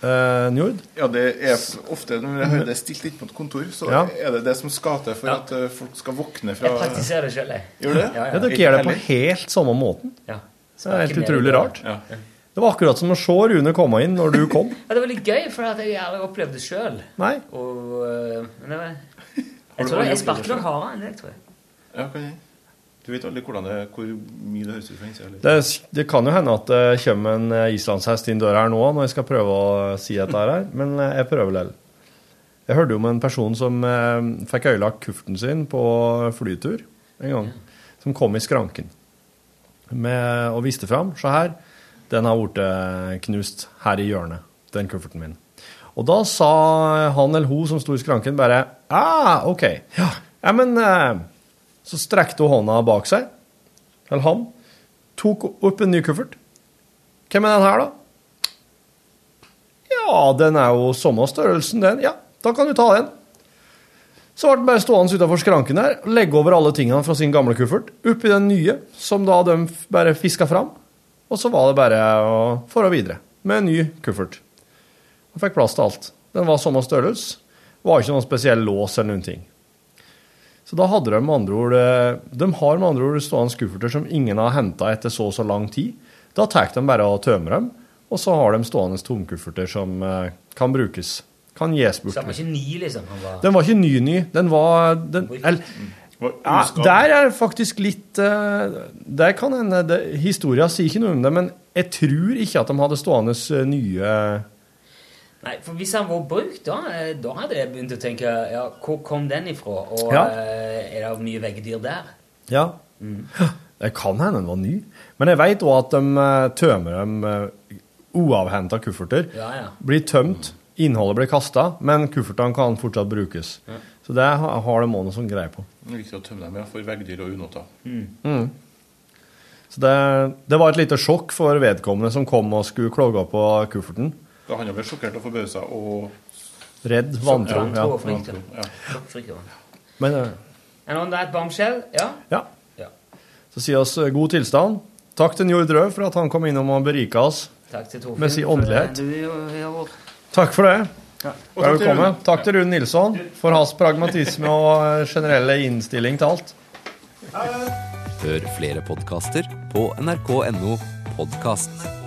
eh, Njord
Ja, det er ofte når jeg hører det stilt inn på et kontor, så
Ja.
er det det som skal til for at eh, folk skal våkne fra
Jeg praktiserer det sjøl, jeg.
Gjør du det?
Ja, ja.
Ja, dere gjør det på helt samme måten.
Ja.
Det er helt utrolig rart.
Ja.
Det var akkurat som å se Rune komme inn når du kom.
Ja, det var litt gøy, for at jeg aldri opplevd det sjøl.
Nei.
Og det var Jeg tror jeg,
jeg
sparker nok hardere enn deg, tror jeg.
Ja, kan jeg. Du vet aldri det, hvor mye det høres ut fra innsida.
Det, det kan jo hende at det kommer en eh, islandshest inn døra her nå når jeg skal prøve å si dette her, men eh, jeg prøver likevel. Jeg hørte om en person som eh, fikk øyelagt kufferten sin på flytur en gang. Som kom i skranken med, og viste fram. Se her, den har blitt knust her i hjørnet, den kufferten min. Og da sa han eller hun som sto i skranken, bare ah, OK. Ja, ja men eh, Så strekte hun hånda bak seg, eller han, tok opp en ny kuffert. Hvem er den her, da? Ja, den er jo samme størrelsen, den. Ja, da kan du ta den. Så ble den bare stående utafor skranken der, legge over alle tingene fra sin gamle kuffert, oppi den nye, som da de bare fiska fram. Og så var det bare å fare videre med en ny kuffert. Han fikk plass til alt. Den var samme størrelse. Var ikke noen spesiell lås eller noen ting. Så da hadde de med andre ord eh, De har med andre ord stående kufferter som ingen har henta etter så og så lang tid. Da tar de bare og tømmer dem, og så har de stående tomkufferter som eh, kan brukes. Kan gis bort.
Så den var ikke ny, liksom. Han var
Den var ikke ny-ny. Den var den, eller, ja, Der er faktisk litt eh, Der kan hende Historia sier ikke noe om det, men jeg tror ikke at de hadde stående nye
Nei, for hvis han var brukt, da, eh, da hadde jeg begynt å tenke ja, hvor kom den ifra? Og
Ja.
eh, er det mye veggdyr der?
Ja. Det kan hende den var ny. Men jeg veit òg at de eh, tømmer dem uavhenta kufferter.
Ja, ja.
Blir tømt, innholdet blir kasta, men kuffertene kan fortsatt brukes.
Ja.
Så det har de òg noe sånn greie på.
Det er viktig å tømme dem ja, for veggdyr og unoter.
Mm. Så det, det var et lite sjokk for vedkommende som kom og skulle klogge på kufferten.
Da han ble sjokkert og forbausa og
Redd, vantro.
Vantro og
Ja.
Vantro, ja.
Sjokkfrik, ja.
Men eh,
And on that bombshell, ja.
ja.
Ja.
Så sier oss eh, god tilstand. Takk til Njord Rød for at han kom innom og berika oss
Takk til Torfinn.
med sin åndelighet.
for, eh, vært
Takk for det.
Ja.
Og Velkommen. Takk til Rune Nilsson for hans pragmatisme og eh, generelle innstilling til alt.
Hør flere podkaster på nrk.no podkast.